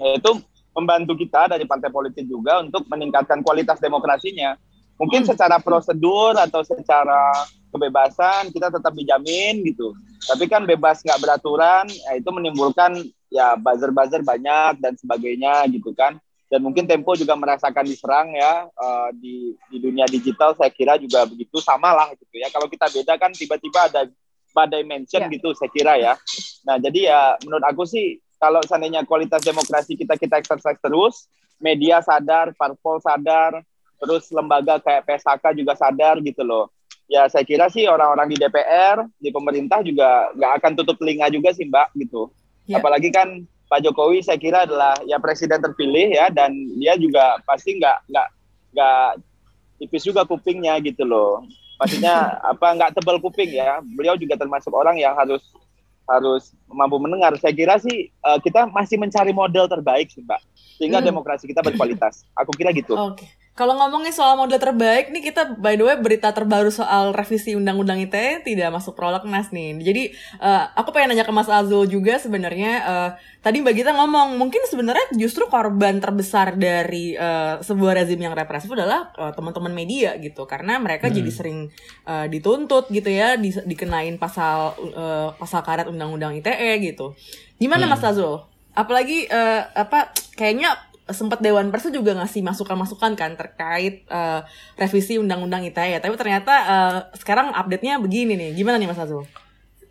yaitu membantu kita dari partai politik juga untuk meningkatkan kualitas demokrasinya. Mungkin hmm. secara prosedur atau secara kebebasan kita tetap dijamin gitu. Tapi kan bebas nggak beraturan, ya itu menimbulkan ya buzzer-buzzer banyak dan sebagainya gitu kan. Dan mungkin Tempo juga merasakan diserang ya uh, di di dunia digital. Saya kira juga begitu sama lah gitu ya. Kalau kita beda kan tiba-tiba ada badai mention yeah. gitu saya kira ya. Nah jadi ya menurut aku sih kalau seandainya kualitas demokrasi kita kita exercise terus, media sadar, parpol sadar, terus lembaga kayak PSHK juga sadar gitu loh. Ya saya kira sih orang-orang di DPR, di pemerintah juga nggak akan tutup telinga juga sih Mbak gitu. Yeah. Apalagi kan Pak Jokowi saya kira adalah ya presiden terpilih ya dan dia juga pasti nggak nggak nggak tipis juga kupingnya gitu loh maksudnya [laughs] apa nggak tebal kuping ya beliau juga termasuk orang yang harus harus mampu mendengar saya kira sih uh, kita masih mencari model terbaik sih mbak sehingga hmm. demokrasi kita berkualitas aku kira gitu okay. Kalau ngomongin soal model terbaik nih kita by the way berita terbaru soal revisi undang-undang ITE tidak masuk prolegnas nih. Jadi uh, aku pengen nanya ke Mas Azul juga sebenarnya uh, tadi Mbak Gita ngomong mungkin sebenarnya justru korban terbesar dari uh, sebuah rezim yang represif adalah uh, teman-teman media gitu karena mereka hmm. jadi sering uh, dituntut gitu ya di, dikenain pasal uh, pasal karet undang-undang ITE gitu. Gimana hmm. Mas Azul? Apalagi uh, apa kayaknya sempat Dewan Pers juga ngasih masukan-masukan kan terkait uh, revisi Undang-Undang ITE. Tapi ternyata uh, sekarang update-nya begini nih. Gimana nih Mas Azul?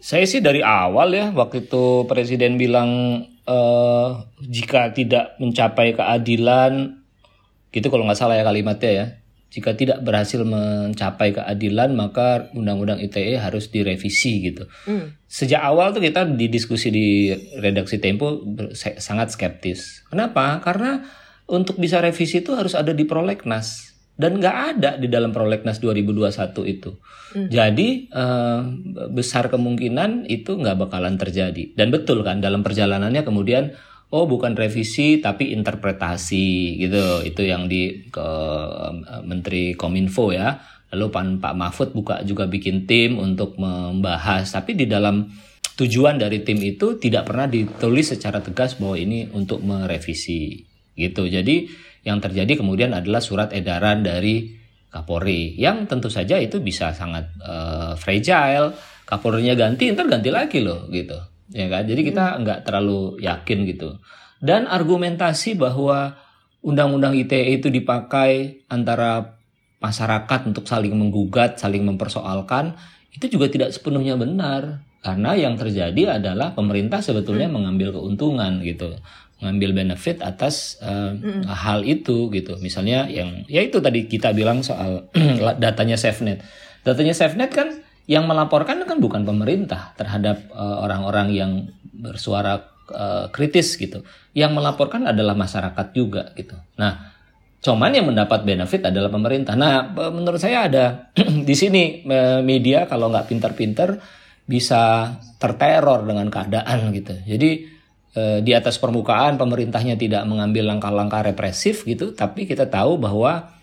Saya sih dari awal ya waktu itu Presiden bilang uh, jika tidak mencapai keadilan, gitu kalau nggak salah ya kalimatnya ya. Jika tidak berhasil mencapai keadilan maka Undang-Undang ITE harus direvisi gitu. Hmm. Sejak awal tuh kita di diskusi di redaksi Tempo sangat skeptis. Kenapa? Karena untuk bisa revisi itu harus ada di prolegnas dan nggak ada di dalam prolegnas 2021 itu. Hmm. Jadi eh, besar kemungkinan itu nggak bakalan terjadi. Dan betul kan dalam perjalanannya kemudian oh bukan revisi tapi interpretasi gitu. Itu yang di ke Menteri Kominfo ya. Lalu Pak, Pak Mahfud buka juga bikin tim untuk membahas. Tapi di dalam tujuan dari tim itu tidak pernah ditulis secara tegas bahwa ini untuk merevisi gitu. Jadi yang terjadi kemudian adalah surat edaran dari Kapolri yang tentu saja itu bisa sangat uh, fragile. Kapolrinya ganti ntar ganti lagi loh gitu ya kan jadi kita hmm. nggak terlalu yakin gitu dan argumentasi bahwa undang-undang ITE itu dipakai antara masyarakat untuk saling menggugat saling mempersoalkan itu juga tidak sepenuhnya benar karena yang terjadi adalah pemerintah sebetulnya hmm. mengambil keuntungan gitu mengambil benefit atas uh, mm. hal itu gitu misalnya yang ya itu tadi kita bilang soal [clears throat] datanya SafeNet datanya SafeNet kan yang melaporkan kan bukan pemerintah terhadap eh, orang-orang uh, yang bersuara uh, kritis gitu. Yang melaporkan adalah masyarakat juga gitu. Nah, cuman yang mendapat benefit adalah pemerintah. Nah, menurut saya ada [clears throat] di sini media kalau nggak pinter-pinter bisa terteror dengan keadaan gitu. Jadi di atas permukaan pemerintahnya tidak mengambil langkah-langkah represif gitu, tapi kita tahu bahwa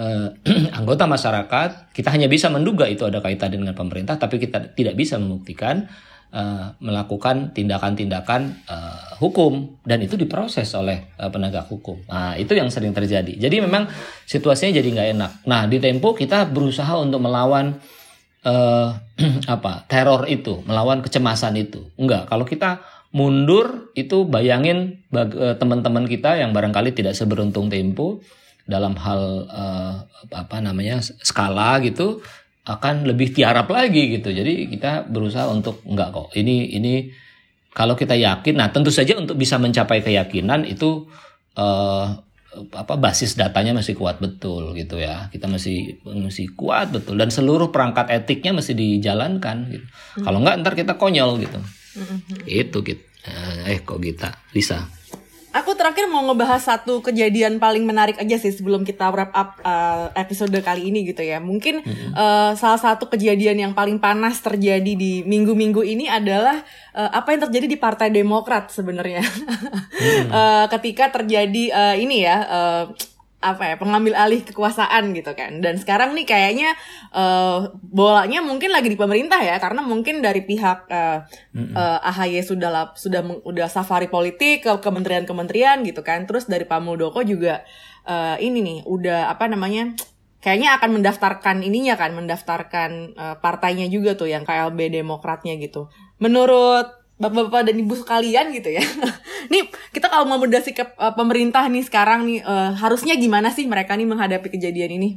uh, [clears throat] anggota masyarakat kita hanya bisa menduga itu ada kaitan dengan pemerintah tapi kita tidak bisa membuktikan uh, melakukan tindakan-tindakan uh, hukum dan itu diproses oleh uh, penegak hukum. Nah itu yang sering terjadi. Jadi memang situasinya jadi nggak enak. Nah di Tempo kita berusaha untuk melawan uh, [clears throat] apa teror itu, melawan kecemasan itu. Enggak, kalau kita mundur itu bayangin teman-teman kita yang barangkali tidak seberuntung Tempo dalam hal uh, apa namanya skala gitu akan lebih tiarap lagi gitu. Jadi kita berusaha untuk enggak kok. Ini ini kalau kita yakin, nah tentu saja untuk bisa mencapai keyakinan itu uh, apa basis datanya masih kuat betul gitu ya. Kita masih masih kuat betul dan seluruh perangkat etiknya masih dijalankan gitu. Hmm. Kalau enggak ntar kita konyol gitu. Hmm. Itu gitu. Eh kok kita bisa aku terakhir mau ngebahas satu kejadian paling menarik aja sih sebelum kita wrap up uh, episode kali ini gitu ya. Mungkin mm-hmm. uh, salah satu kejadian yang paling panas terjadi di minggu-minggu ini adalah uh, apa yang terjadi di Partai Demokrat sebenarnya. [laughs] mm. uh, ketika terjadi uh, ini ya uh, apa ya pengambil alih kekuasaan gitu kan. Dan sekarang nih kayaknya uh, bolanya mungkin lagi di pemerintah ya karena mungkin dari pihak uh, mm -hmm. uh, AHY sudah lap, sudah udah safari politik ke kementerian-kementerian gitu kan. Terus dari Pak Muldoko juga uh, ini nih udah apa namanya kayaknya akan mendaftarkan ininya kan mendaftarkan uh, partainya juga tuh yang KLB Demokratnya gitu. Menurut bapak-bapak dan ibu sekalian gitu ya. [laughs] nih kita kalau mau berdasi ke uh, pemerintah nih sekarang nih uh, harusnya gimana sih mereka nih menghadapi kejadian ini?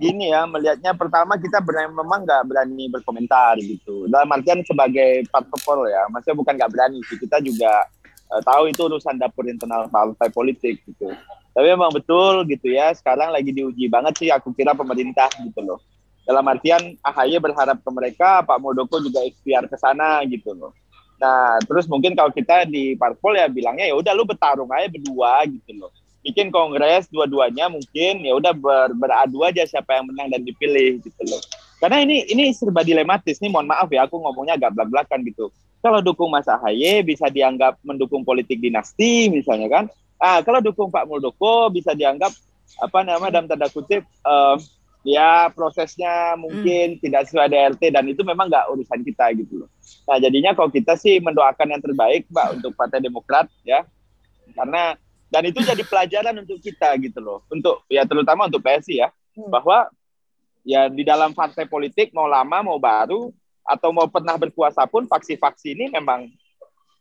Gini ya, melihatnya pertama kita berani, memang nggak berani berkomentar gitu. Dalam artian sebagai parpol ya, maksudnya bukan nggak berani sih. Kita juga uh, tahu itu urusan dapur internal partai politik gitu. Tapi memang betul gitu ya, sekarang lagi diuji banget sih aku kira pemerintah gitu loh dalam artian AHY berharap ke mereka, Pak Muldoko juga ikhtiar ke sana gitu loh. Nah, terus mungkin kalau kita di parpol ya bilangnya ya udah lu bertarung aja berdua gitu loh. Bikin kongres dua-duanya mungkin ya udah ber, beradu aja siapa yang menang dan dipilih gitu loh. Karena ini ini serba dilematis nih, mohon maaf ya aku ngomongnya agak belak-belakan gitu. Kalau dukung Mas AHY bisa dianggap mendukung politik dinasti misalnya kan. Ah, kalau dukung Pak Muldoko bisa dianggap apa namanya dalam tanda kutip uh, ya prosesnya mungkin hmm. tidak sesuai DRT dan itu memang nggak urusan kita gitu loh. Nah jadinya kalau kita sih mendoakan yang terbaik Mbak untuk Partai Demokrat ya karena dan itu jadi pelajaran untuk kita gitu loh untuk ya terutama untuk PSI ya hmm. bahwa ya di dalam partai politik mau lama mau baru atau mau pernah berkuasa pun faksi-faksi ini memang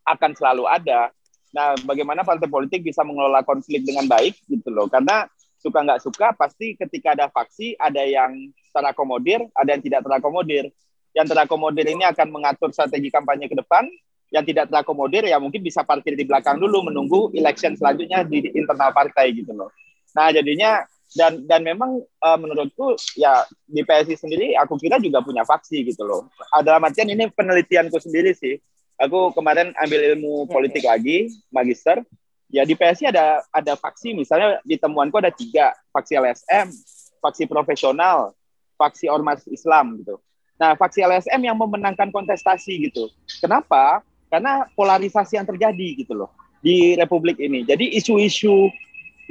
akan selalu ada. Nah, bagaimana partai politik bisa mengelola konflik dengan baik gitu loh. Karena suka nggak suka pasti ketika ada faksi ada yang terakomodir, ada yang tidak terakomodir. Yang terakomodir ini akan mengatur strategi kampanye ke depan, yang tidak terakomodir ya mungkin bisa parkir di belakang dulu menunggu election selanjutnya di internal partai gitu loh. Nah jadinya dan dan memang uh, menurutku ya di PSI sendiri aku kira juga punya faksi gitu loh. Ada artian ini penelitianku sendiri sih. Aku kemarin ambil ilmu politik lagi, magister ya di PSI ada ada faksi. Misalnya di temuanku ada tiga. Faksi LSM faksi profesional faksi ormas Islam gitu. Nah faksi LSM yang memenangkan kontestasi gitu. Kenapa? Karena polarisasi yang terjadi gitu loh di Republik ini. Jadi isu-isu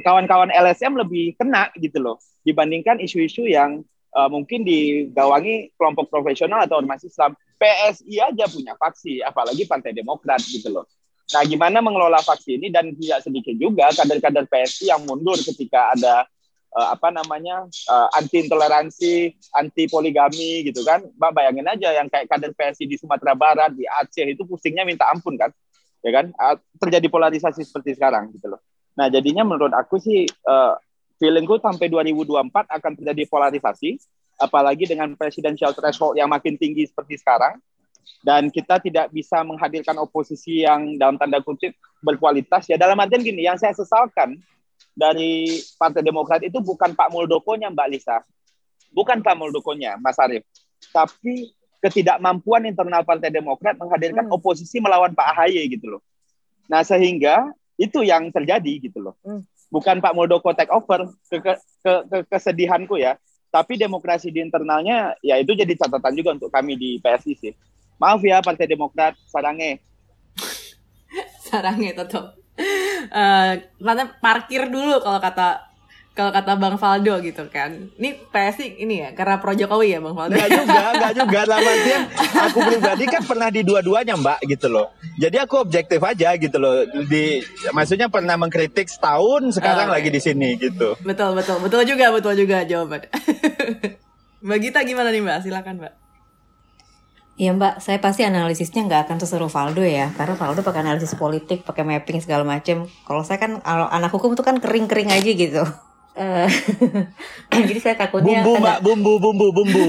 kawan-kawan LSM lebih kena gitu loh dibandingkan isu-isu yang uh, mungkin digawangi kelompok profesional atau ormas Islam. PSI aja punya faksi apalagi Partai Demokrat gitu loh Nah, gimana mengelola vaksin ini dan tidak sedikit juga kader-kader PSI yang mundur ketika ada uh, apa namanya uh, anti intoleransi, anti poligami gitu kan. Mbak bayangin aja yang kayak kader PSI di Sumatera Barat, di Aceh itu pusingnya minta ampun kan. Ya kan? Uh, terjadi polarisasi seperti sekarang gitu loh. Nah, jadinya menurut aku sih uh, feelingku sampai 2024 akan terjadi polarisasi apalagi dengan presidential threshold yang makin tinggi seperti sekarang dan kita tidak bisa menghadirkan oposisi yang dalam tanda kutip berkualitas. Ya dalam artian gini yang saya sesalkan dari Partai Demokrat itu bukan Pak Muldokonya Mbak Lisa. Bukan Pak Muldokonya Mas Arief. Tapi ketidakmampuan internal Partai Demokrat menghadirkan hmm. oposisi melawan Pak AHY gitu loh. Nah sehingga itu yang terjadi gitu loh. Hmm. bukan Pak Muldoko take over ke, ke, ke, ke kesedihanku ya. Tapi demokrasi di internalnya ya itu jadi catatan juga untuk kami di PSI sih Maaf ya Partai Demokrat, sarange. [laughs] sarange tetap. Uh, parkir dulu kalau kata kalau kata Bang Faldo gitu kan. Ini PSI ini ya karena Pro Jokowi ya Bang Faldo. Gak juga, [laughs] gak juga. Dalam artian aku pribadi kan pernah di dua-duanya Mbak gitu loh. Jadi aku objektif aja gitu loh. Di maksudnya pernah mengkritik setahun, sekarang okay. lagi di sini gitu. Betul betul betul juga betul juga jawaban. [laughs] Mbak Gita gimana nih Mbak? Silakan Mbak. Iya mbak, saya pasti analisisnya nggak akan seseru Valdo ya, karena Valdo pakai analisis politik, pakai mapping segala macem. Kalau saya kan, kalau anak hukum tuh kan kering-kering aja gitu. Uh, [laughs] jadi saya takutnya bumbu mbak bumbu bumbu bumbu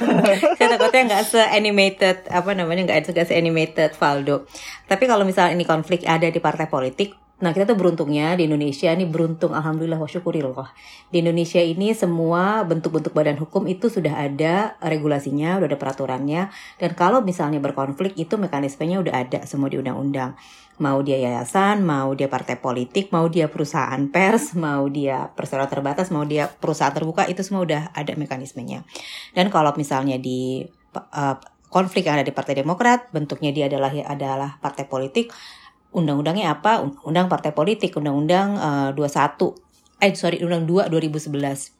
[laughs] saya takutnya nggak se animated apa namanya nggak se animated Valdo tapi kalau misalnya ini konflik ada di partai politik Nah kita tuh beruntungnya di Indonesia ini beruntung alhamdulillah wa syukurillah. Di Indonesia ini semua bentuk-bentuk badan hukum itu sudah ada regulasinya, udah ada peraturannya. Dan kalau misalnya berkonflik itu mekanismenya udah ada semua di undang-undang. Mau dia yayasan, mau dia partai politik, mau dia perusahaan pers, mau dia perseroan terbatas, mau dia perusahaan terbuka itu semua udah ada mekanismenya. Dan kalau misalnya di uh, konflik yang ada di Partai Demokrat, bentuknya dia adalah adalah partai politik undang-undangnya apa? Undang-undang partai politik, undang-undang uh, 21 eh sorry, undang 2 2011.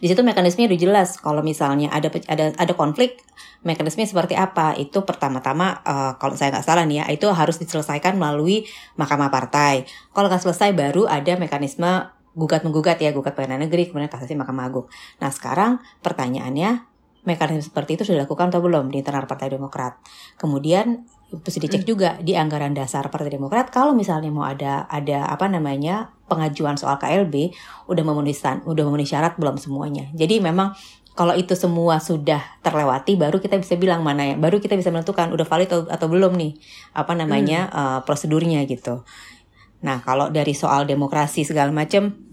Di situ mekanismenya udah jelas kalau misalnya ada ada ada konflik mekanisme seperti apa. Itu pertama-tama uh, kalau saya nggak salah nih ya itu harus diselesaikan melalui mahkamah partai. Kalau nggak selesai baru ada mekanisme gugat menggugat ya gugat pengadilan negeri kemudian kasasi mahkamah agung. Nah sekarang pertanyaannya mekanisme seperti itu sudah dilakukan atau belum di internal partai demokrat? Kemudian mesti dicek hmm. juga di anggaran dasar Partai Demokrat kalau misalnya mau ada ada apa namanya pengajuan soal KLB udah memenuhi udah memenuhi syarat belum semuanya. Jadi memang kalau itu semua sudah terlewati baru kita bisa bilang mana ya baru kita bisa menentukan udah valid atau, atau belum nih apa namanya hmm. uh, prosedurnya gitu. Nah kalau dari soal demokrasi segala macam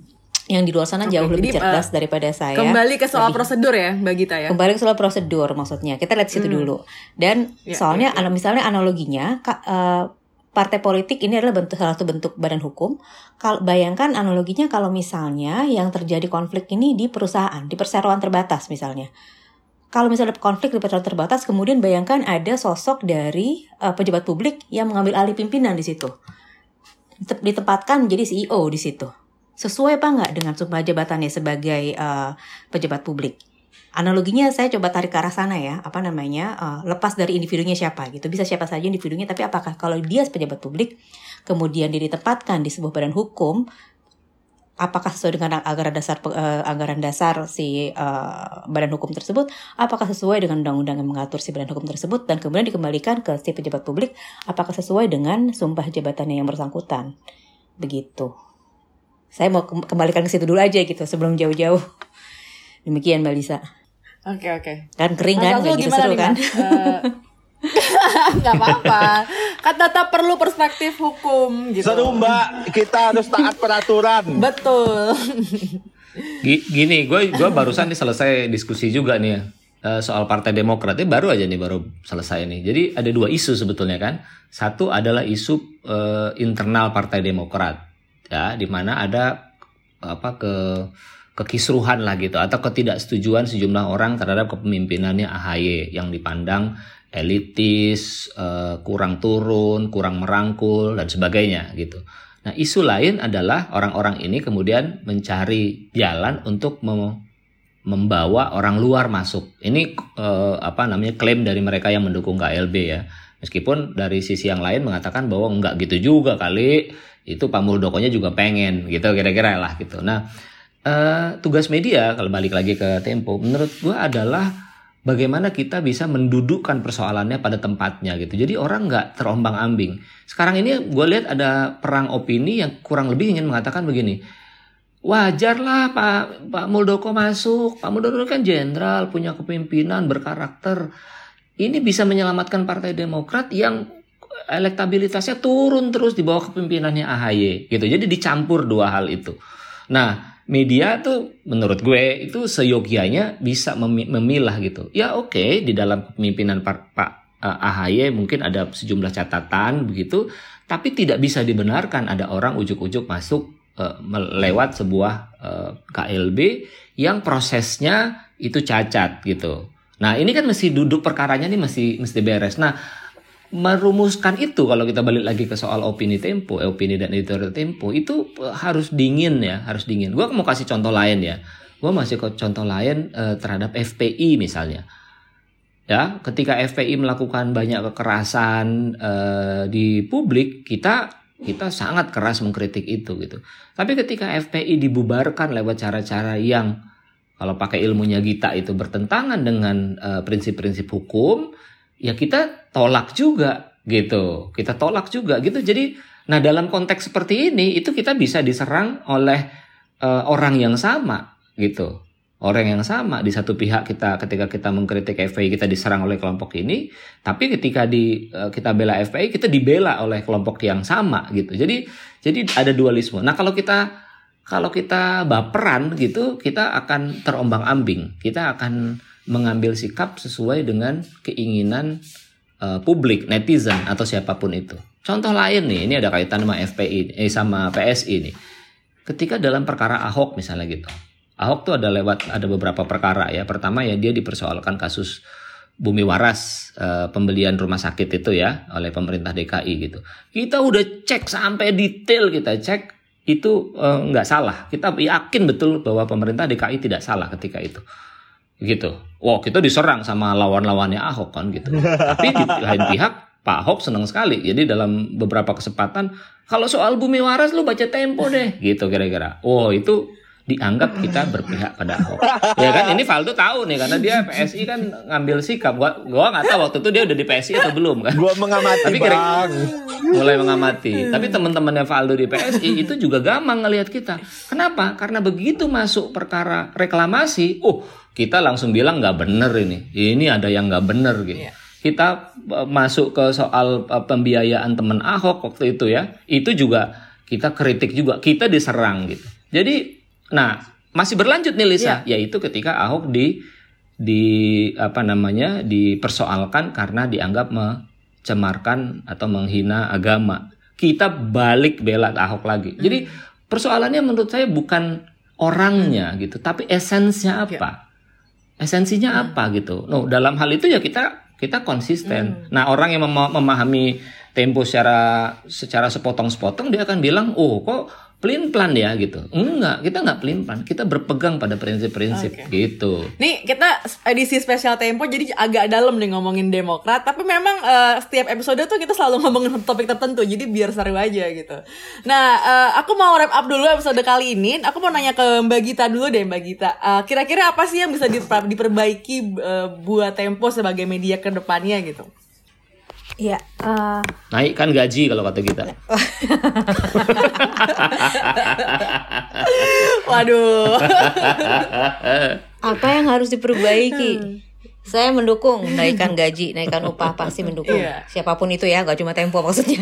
yang di luar sana okay, jauh lebih cerdas uh, daripada saya. Kembali ke soal lebih, prosedur ya, Mbak Gita ya. Kembali ke soal prosedur maksudnya. Kita lihat situ hmm. dulu. Dan ya, soalnya ya, ya. misalnya analoginya uh, partai politik ini adalah bentuk salah satu bentuk badan hukum. Kalau bayangkan analoginya kalau misalnya yang terjadi konflik ini di perusahaan, di perseroan terbatas misalnya. Kalau misalnya konflik di perseroan terbatas, kemudian bayangkan ada sosok dari uh, pejabat publik yang mengambil alih pimpinan di situ. Ditempatkan menjadi CEO di situ sesuai apa nggak dengan sumpah jabatannya sebagai uh, pejabat publik? Analoginya saya coba tarik ke arah sana ya, apa namanya, uh, lepas dari individunya siapa gitu, bisa siapa saja individunya, tapi apakah kalau dia pejabat publik, kemudian dia ditempatkan di sebuah badan hukum, apakah sesuai dengan anggaran dasar uh, anggaran dasar si uh, badan hukum tersebut, apakah sesuai dengan undang-undang yang mengatur si badan hukum tersebut, dan kemudian dikembalikan ke si pejabat publik, apakah sesuai dengan sumpah jabatannya yang bersangkutan, begitu saya mau kembalikan ke situ dulu aja gitu sebelum jauh-jauh. Demikian Mbak Lisa. Oke okay, oke. Okay. Kan kering kan, Gak gitu seru kan? Uh, [laughs] nggak apa-apa kan tetap perlu perspektif hukum gitu seru mbak kita harus taat peraturan betul gini gue gue barusan nih selesai diskusi juga nih ya eh, soal partai demokrat ini baru aja nih baru selesai nih jadi ada dua isu sebetulnya kan satu adalah isu uh, internal partai demokrat ya di mana ada apa ke kekisruhan lah gitu atau ketidaksetujuan sejumlah orang terhadap kepemimpinannya AHY yang dipandang elitis, uh, kurang turun, kurang merangkul dan sebagainya gitu. Nah, isu lain adalah orang-orang ini kemudian mencari jalan untuk mem membawa orang luar masuk. Ini uh, apa namanya klaim dari mereka yang mendukung KLB ya. Meskipun dari sisi yang lain mengatakan bahwa enggak gitu juga kali itu Pak Muldokonya juga pengen gitu kira-kira lah gitu. Nah uh, tugas media kalau balik lagi ke Tempo menurut gue adalah bagaimana kita bisa mendudukkan persoalannya pada tempatnya gitu. Jadi orang nggak terombang ambing. Sekarang ini gue lihat ada perang opini yang kurang lebih ingin mengatakan begini. Wajar lah Pak Pak Muldoko masuk. Pak Muldoko kan jenderal, punya kepemimpinan, berkarakter. Ini bisa menyelamatkan Partai Demokrat yang elektabilitasnya turun terus di bawah kepemimpinannya AHY gitu. Jadi dicampur dua hal itu. Nah, media tuh menurut gue itu seyogianya bisa memilah gitu. Ya oke, okay, di dalam kepemimpinan Pak, Pak uh, AHY mungkin ada sejumlah catatan begitu, tapi tidak bisa dibenarkan ada orang ujuk-ujuk masuk uh, lewat sebuah uh, KLB yang prosesnya itu cacat gitu. Nah, ini kan mesti duduk perkaranya nih mesti mesti beres. Nah, merumuskan itu kalau kita balik lagi ke soal opini Tempo, eh, opini dan editorial Tempo itu eh, harus dingin ya, harus dingin. Gua mau kasih contoh lain ya. Gua masih ke contoh lain eh, terhadap FPI misalnya. Ya, ketika FPI melakukan banyak kekerasan eh, di publik, kita kita sangat keras mengkritik itu gitu. Tapi ketika FPI dibubarkan lewat cara-cara yang kalau pakai ilmunya Gita itu bertentangan dengan eh, prinsip-prinsip uh, hukum, ya kita tolak juga gitu. Kita tolak juga gitu. Jadi nah dalam konteks seperti ini itu kita bisa diserang oleh uh, orang yang sama gitu. Orang yang sama di satu pihak kita ketika kita mengkritik FPI kita diserang oleh kelompok ini, tapi ketika di uh, kita bela FPI kita dibela oleh kelompok yang sama gitu. Jadi jadi ada dualisme. Nah, kalau kita kalau kita baperan gitu, kita akan terombang-ambing. Kita akan mengambil sikap sesuai dengan keinginan uh, publik, netizen atau siapa pun itu. Contoh lain nih, ini ada kaitan sama FPI, eh sama PSI nih. Ketika dalam perkara Ahok misalnya gitu. Ahok tuh ada lewat ada beberapa perkara ya. Pertama ya dia dipersoalkan kasus Bumi Waras uh, pembelian rumah sakit itu ya oleh pemerintah DKI gitu. Kita udah cek sampai detail kita cek itu uh, nggak salah. Kita yakin betul bahwa pemerintah DKI tidak salah ketika itu. Gitu. Wow, kita diserang sama lawan-lawannya Ahok kan gitu. [laughs] Tapi di lain pihak Pak Ahok senang sekali. Jadi dalam beberapa kesempatan kalau soal Bumi Waras lu baca Tempo deh gitu kira-kira. Wow, itu dianggap kita berpihak pada Ahok. ya kan ini Valdo tahu nih karena dia PSI kan ngambil sikap. Gua gua nggak tahu waktu itu dia udah di PSI atau belum kan. Gua mengamati Tapi kira bang. mulai mengamati. Tapi teman-temannya Valdo di PSI itu juga gampang ngelihat kita. Kenapa? Karena begitu masuk perkara reklamasi, oh kita langsung bilang nggak bener ini. Ini ada yang nggak bener gitu. Yeah kita e, masuk ke soal e, pembiayaan teman Ahok waktu itu ya, itu juga kita kritik juga, kita diserang gitu. Jadi Nah, masih berlanjut nih Lisa, ya. yaitu ketika Ahok di di apa namanya dipersoalkan karena dianggap mencemarkan atau menghina agama. Kita balik bela Ahok lagi. Hmm. Jadi persoalannya menurut saya bukan orangnya hmm. gitu, tapi esensinya apa? Ya. Esensinya hmm. apa gitu. No, dalam hal itu ya kita kita konsisten. Hmm. Nah, orang yang mem memahami tempo secara secara sepotong-sepotong dia akan bilang, "Oh, kok pelin plan ya gitu. Enggak, kita nggak pelin plan. Kita berpegang pada prinsip-prinsip okay. gitu. Nih kita edisi spesial Tempo jadi agak dalam nih ngomongin Demokrat. Tapi memang uh, setiap episode tuh kita selalu [laughs] ngomongin topik tertentu. Jadi biar seru aja gitu. Nah, uh, aku mau wrap up dulu episode kali ini. Aku mau nanya ke Mbak Gita dulu deh Mbak Gita. Uh, kira-kira apa sih yang bisa diperbaiki uh, buat Tempo sebagai media ke depannya gitu? Iya. Uh... Naikkan gaji kalau kata kita. [laughs] Waduh. [laughs] Apa yang harus diperbaiki? Hmm. Saya mendukung naikkan gaji, naikkan upah pasti mendukung. Yeah. Siapa pun itu ya, gak cuma tempo maksudnya. [laughs]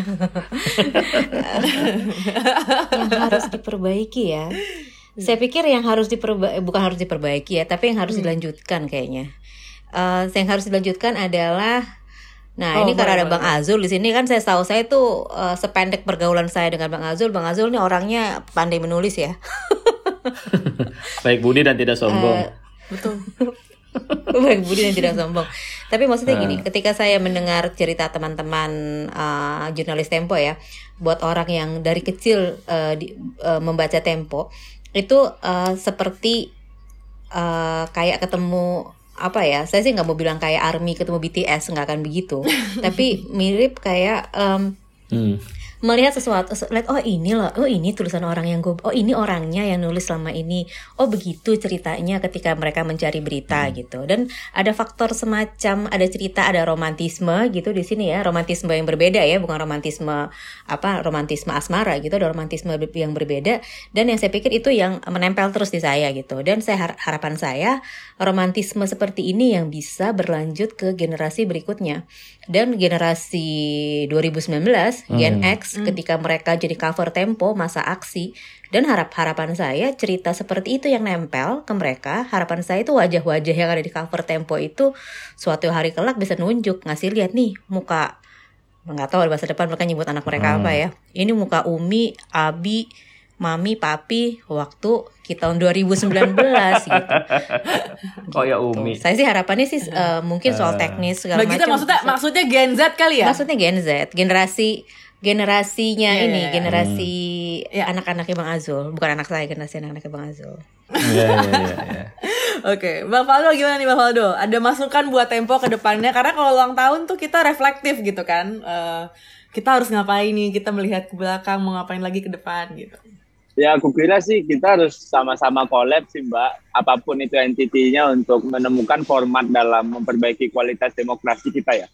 yang harus diperbaiki ya. Saya pikir yang harus diperbaiki bukan harus diperbaiki ya, tapi yang harus hmm. dilanjutkan kayaknya. Uh, yang harus dilanjutkan adalah Nah, oh, ini karena ada Bang Azul di sini kan saya tahu saya tuh uh, sependek pergaulan saya dengan Bang Azul. Bang Azul ini orangnya pandai menulis ya. [laughs] Baik budi dan tidak sombong. Uh, betul. [laughs] Baik budi dan tidak sombong. Tapi maksudnya gini, uh. ketika saya mendengar cerita teman-teman uh, jurnalis Tempo ya, buat orang yang dari kecil uh, di, uh, membaca Tempo itu uh, seperti uh, kayak ketemu apa ya saya sih nggak mau bilang kayak army ketemu BTS nggak akan begitu. [laughs] Tapi mirip kayak um, hmm. melihat sesuatu lihat oh ini loh oh ini tulisan orang yang gue oh ini orangnya yang nulis selama ini. Oh begitu ceritanya ketika mereka mencari berita hmm. gitu. Dan ada faktor semacam ada cerita ada romantisme gitu di sini ya. Romantisme yang berbeda ya bukan romantisme apa romantisme asmara gitu ada romantisme yang berbeda. Dan yang saya pikir itu yang menempel terus di saya gitu. Dan saya har harapan saya romantisme seperti ini yang bisa berlanjut ke generasi berikutnya dan generasi 2019 hmm. Gen X hmm. ketika mereka jadi cover Tempo masa aksi dan harap harapan saya cerita seperti itu yang nempel ke mereka harapan saya itu wajah-wajah yang ada di cover Tempo itu suatu hari kelak bisa nunjuk ngasih lihat nih muka nggak tahu bahasa depan mereka nyebut anak mereka hmm. apa ya ini muka Umi Abi mami papi waktu kita tahun 2019 gitu. [laughs] Oh ya Umi. Saya sih harapannya sih uh, mungkin soal eh. teknis segala macam. maksudnya maksudnya Gen Z kali ya? Maksudnya Gen Z, generasi generasinya yeah, ini, yeah, yeah. generasi yeah. anak-anaknya Bang Azul, bukan anak saya, generasi anak-anaknya Bang Azul. Iya iya iya. [laughs] Oke, Bang Faldo gimana nih Bang Faldo? Ada masukan buat Tempo ke depannya karena kalau ulang tahun tuh kita reflektif gitu kan. Uh, kita harus ngapain nih? Kita melihat ke belakang mau ngapain lagi ke depan gitu. Ya aku kira sih kita harus sama-sama collab sih Mbak, apa pun itu entitinya untuk menemukan format dalam memperbaiki kualitas demokrasi kita ya.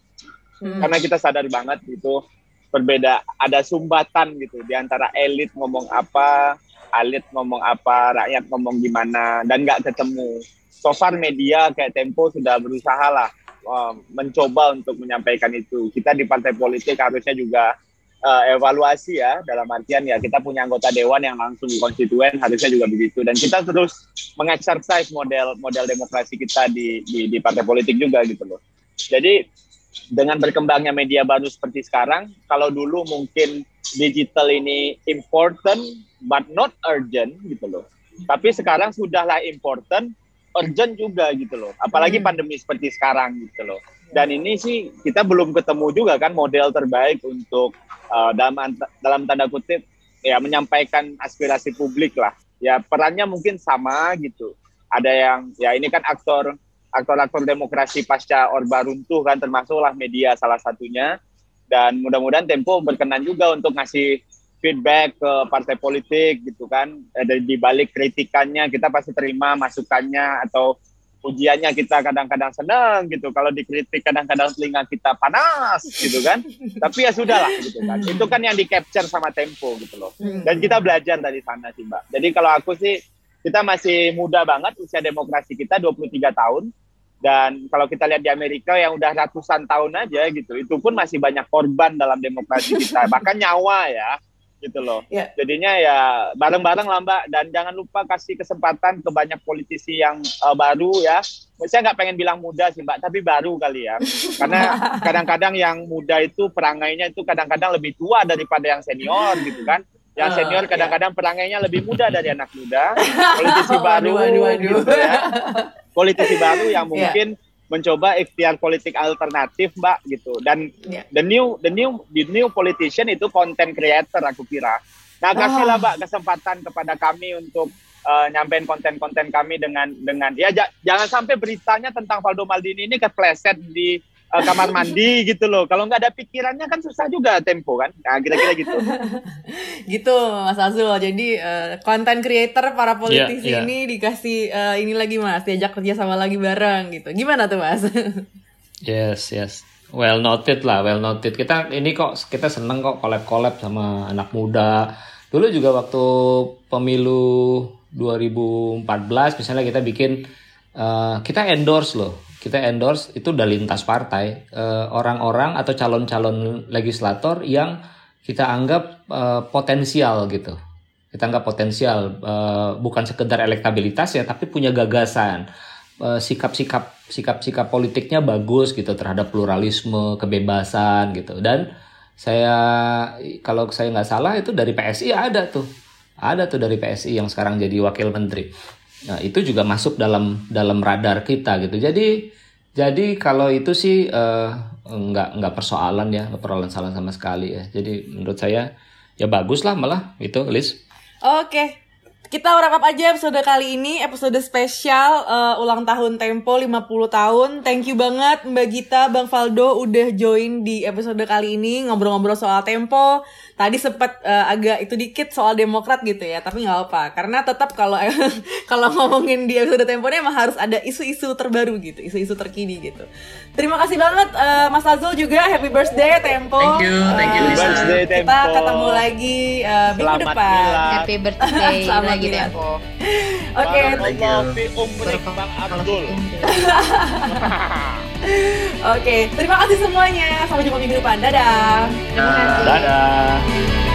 Hmm. Karena kita sadar banget itu berbeda, ada sumbatan gitu di antara elit ngomong apa, elit ngomong apa, rakyat ngomong gimana, dan nggak ketemu. So far media kayak Tempo sudah berusaha lah uh, mencoba untuk menyampaikan itu. Kita di partai politik harusnya juga uh, evaluasi ya dalam artian ya kita punya anggota dewan yang langsung konstituen harusnya juga begitu dan kita terus mengexercise model model demokrasi kita di, di di partai politik juga gitu loh jadi dengan berkembangnya media baru seperti sekarang kalau dulu mungkin digital ini important but not urgent gitu loh tapi sekarang sudahlah important urgent juga gitu loh. Apalagi hmm. pandemi seperti sekarang gitu loh. Dan ini sih kita belum ketemu juga kan model terbaik untuk uh, dalam dalam tanda kutip ya menyampaikan aspirasi publik lah. Ya perannya mungkin sama gitu. Ada yang ya ini kan aktor aktor-aktor demokrasi pasca Orba runtuh kan termasuklah media salah satunya. Dan mudah-mudahan Tempo berkenan juga untuk ngasih feedback ke partai politik gitu kan. Dari di balik kritikannya kita pasti terima masukannya atau ujiannya kita kadang-kadang senang gitu. Kalau dikritik kadang-kadang telinga kita panas gitu kan. Tapi ya sudahlah gitu kan. Itu kan yang di capture sama tempo gitu loh. Hmm. dan kita belajar dari sana sih mbak. Jadi kalau aku sih kita masih muda banget usia demokrasi kita 23 tahun. Dan kalau kita lihat di Amerika yang udah ratusan tahun aja gitu itu pun masih banyak korban dalam demokrasi kita. Bahkan nyawa ya gitu loh. Yeah. Jadinya ya bareng-bareng lah Mbak dan jangan lupa kasih kesempatan ke banyak politisi yang uh, baru ya. Saya nggak pengen bilang muda sih Mbak, tapi baru kali ya. Karena [laughs] kadang-kadang yang muda itu perangainya itu kadang-kadang lebih tua daripada yang senior gitu kan. Yang ah, senior iya. kadang-kadang perangainya lebih muda dari anak muda. [laughs] Politisi baru waduh, waduh. gitu ya. Politisi baru yang iya. mungkin yeah mencoba ikhtiar politik alternatif mbak gitu dan yeah. the new the new the new politician itu content creator aku kira nah kasihlah oh. mbak kesempatan kepada kami untuk uh, nyampein konten-konten kami dengan dengan ya jangan sampai beritanya tentang Valdo Maldini ini kepleset di uh, kamar mandi gitu loh. Kalau nggak ada pikirannya kan susah juga tempo kan. Nah, kira-kira gitu. [laughs] gitu Mas Azul. Jadi konten uh, creator para politisi yeah, yeah. ini dikasih uh, ini lagi Mas, diajak kerja sama lagi bareng gitu. Gimana tuh Mas? [laughs] yes, yes. Well noted lah, well noted. Kita ini kok kita seneng kok collab-collab sama anak muda. Dulu juga waktu pemilu 2014 misalnya kita bikin uh, kita endorse loh kita endorse itu udah lintas partai. Eh, orang-orang uh, atau calon-calon legislator yang kita anggap uh, potensial gitu. Kita anggap potensial uh, bukan sekedar elektabilitas ya tapi punya gagasan. Sikap-sikap sikap-sikap politiknya bagus gitu terhadap pluralisme kebebasan gitu. Dan saya kalau saya nggak salah itu dari PSI ada tuh. Ada tuh dari PSI yang sekarang jadi wakil menteri Nah, itu juga masuk dalam dalam radar kita gitu. Jadi jadi kalau itu sih uh, nggak nggak persoalan ya, nggak persoalan salah sama sekali ya. Jadi menurut saya ya bagus lah malah itu, Liz. Oke, kita wrap up aja episode kali ini, episode spesial uh, ulang tahun Tempo 50 tahun. Thank you banget Mbak Gita, Bang Faldo udah join di episode kali ini ngobrol-ngobrol soal Tempo. Tadi sempat uh, agak itu dikit soal Demokrat gitu ya, tapi nggak apa karena tetap kalau [laughs] kalau ngomongin di episode Tempo ini emang harus ada isu-isu terbaru gitu, isu-isu terkini gitu. Terima kasih banget uh, Mas Azul juga, happy birthday Tempo. Thank you, thank you. Uh, birthday Tempo. Kita ketemu lagi uh, minggu Selamat depan. Milah. Happy birthday [laughs] Selamat lagi Tempo. Oke, [laughs] Oke, terima kasih semuanya. Sampai jumpa minggu depan. Dadah. Terima kasih. Dadah.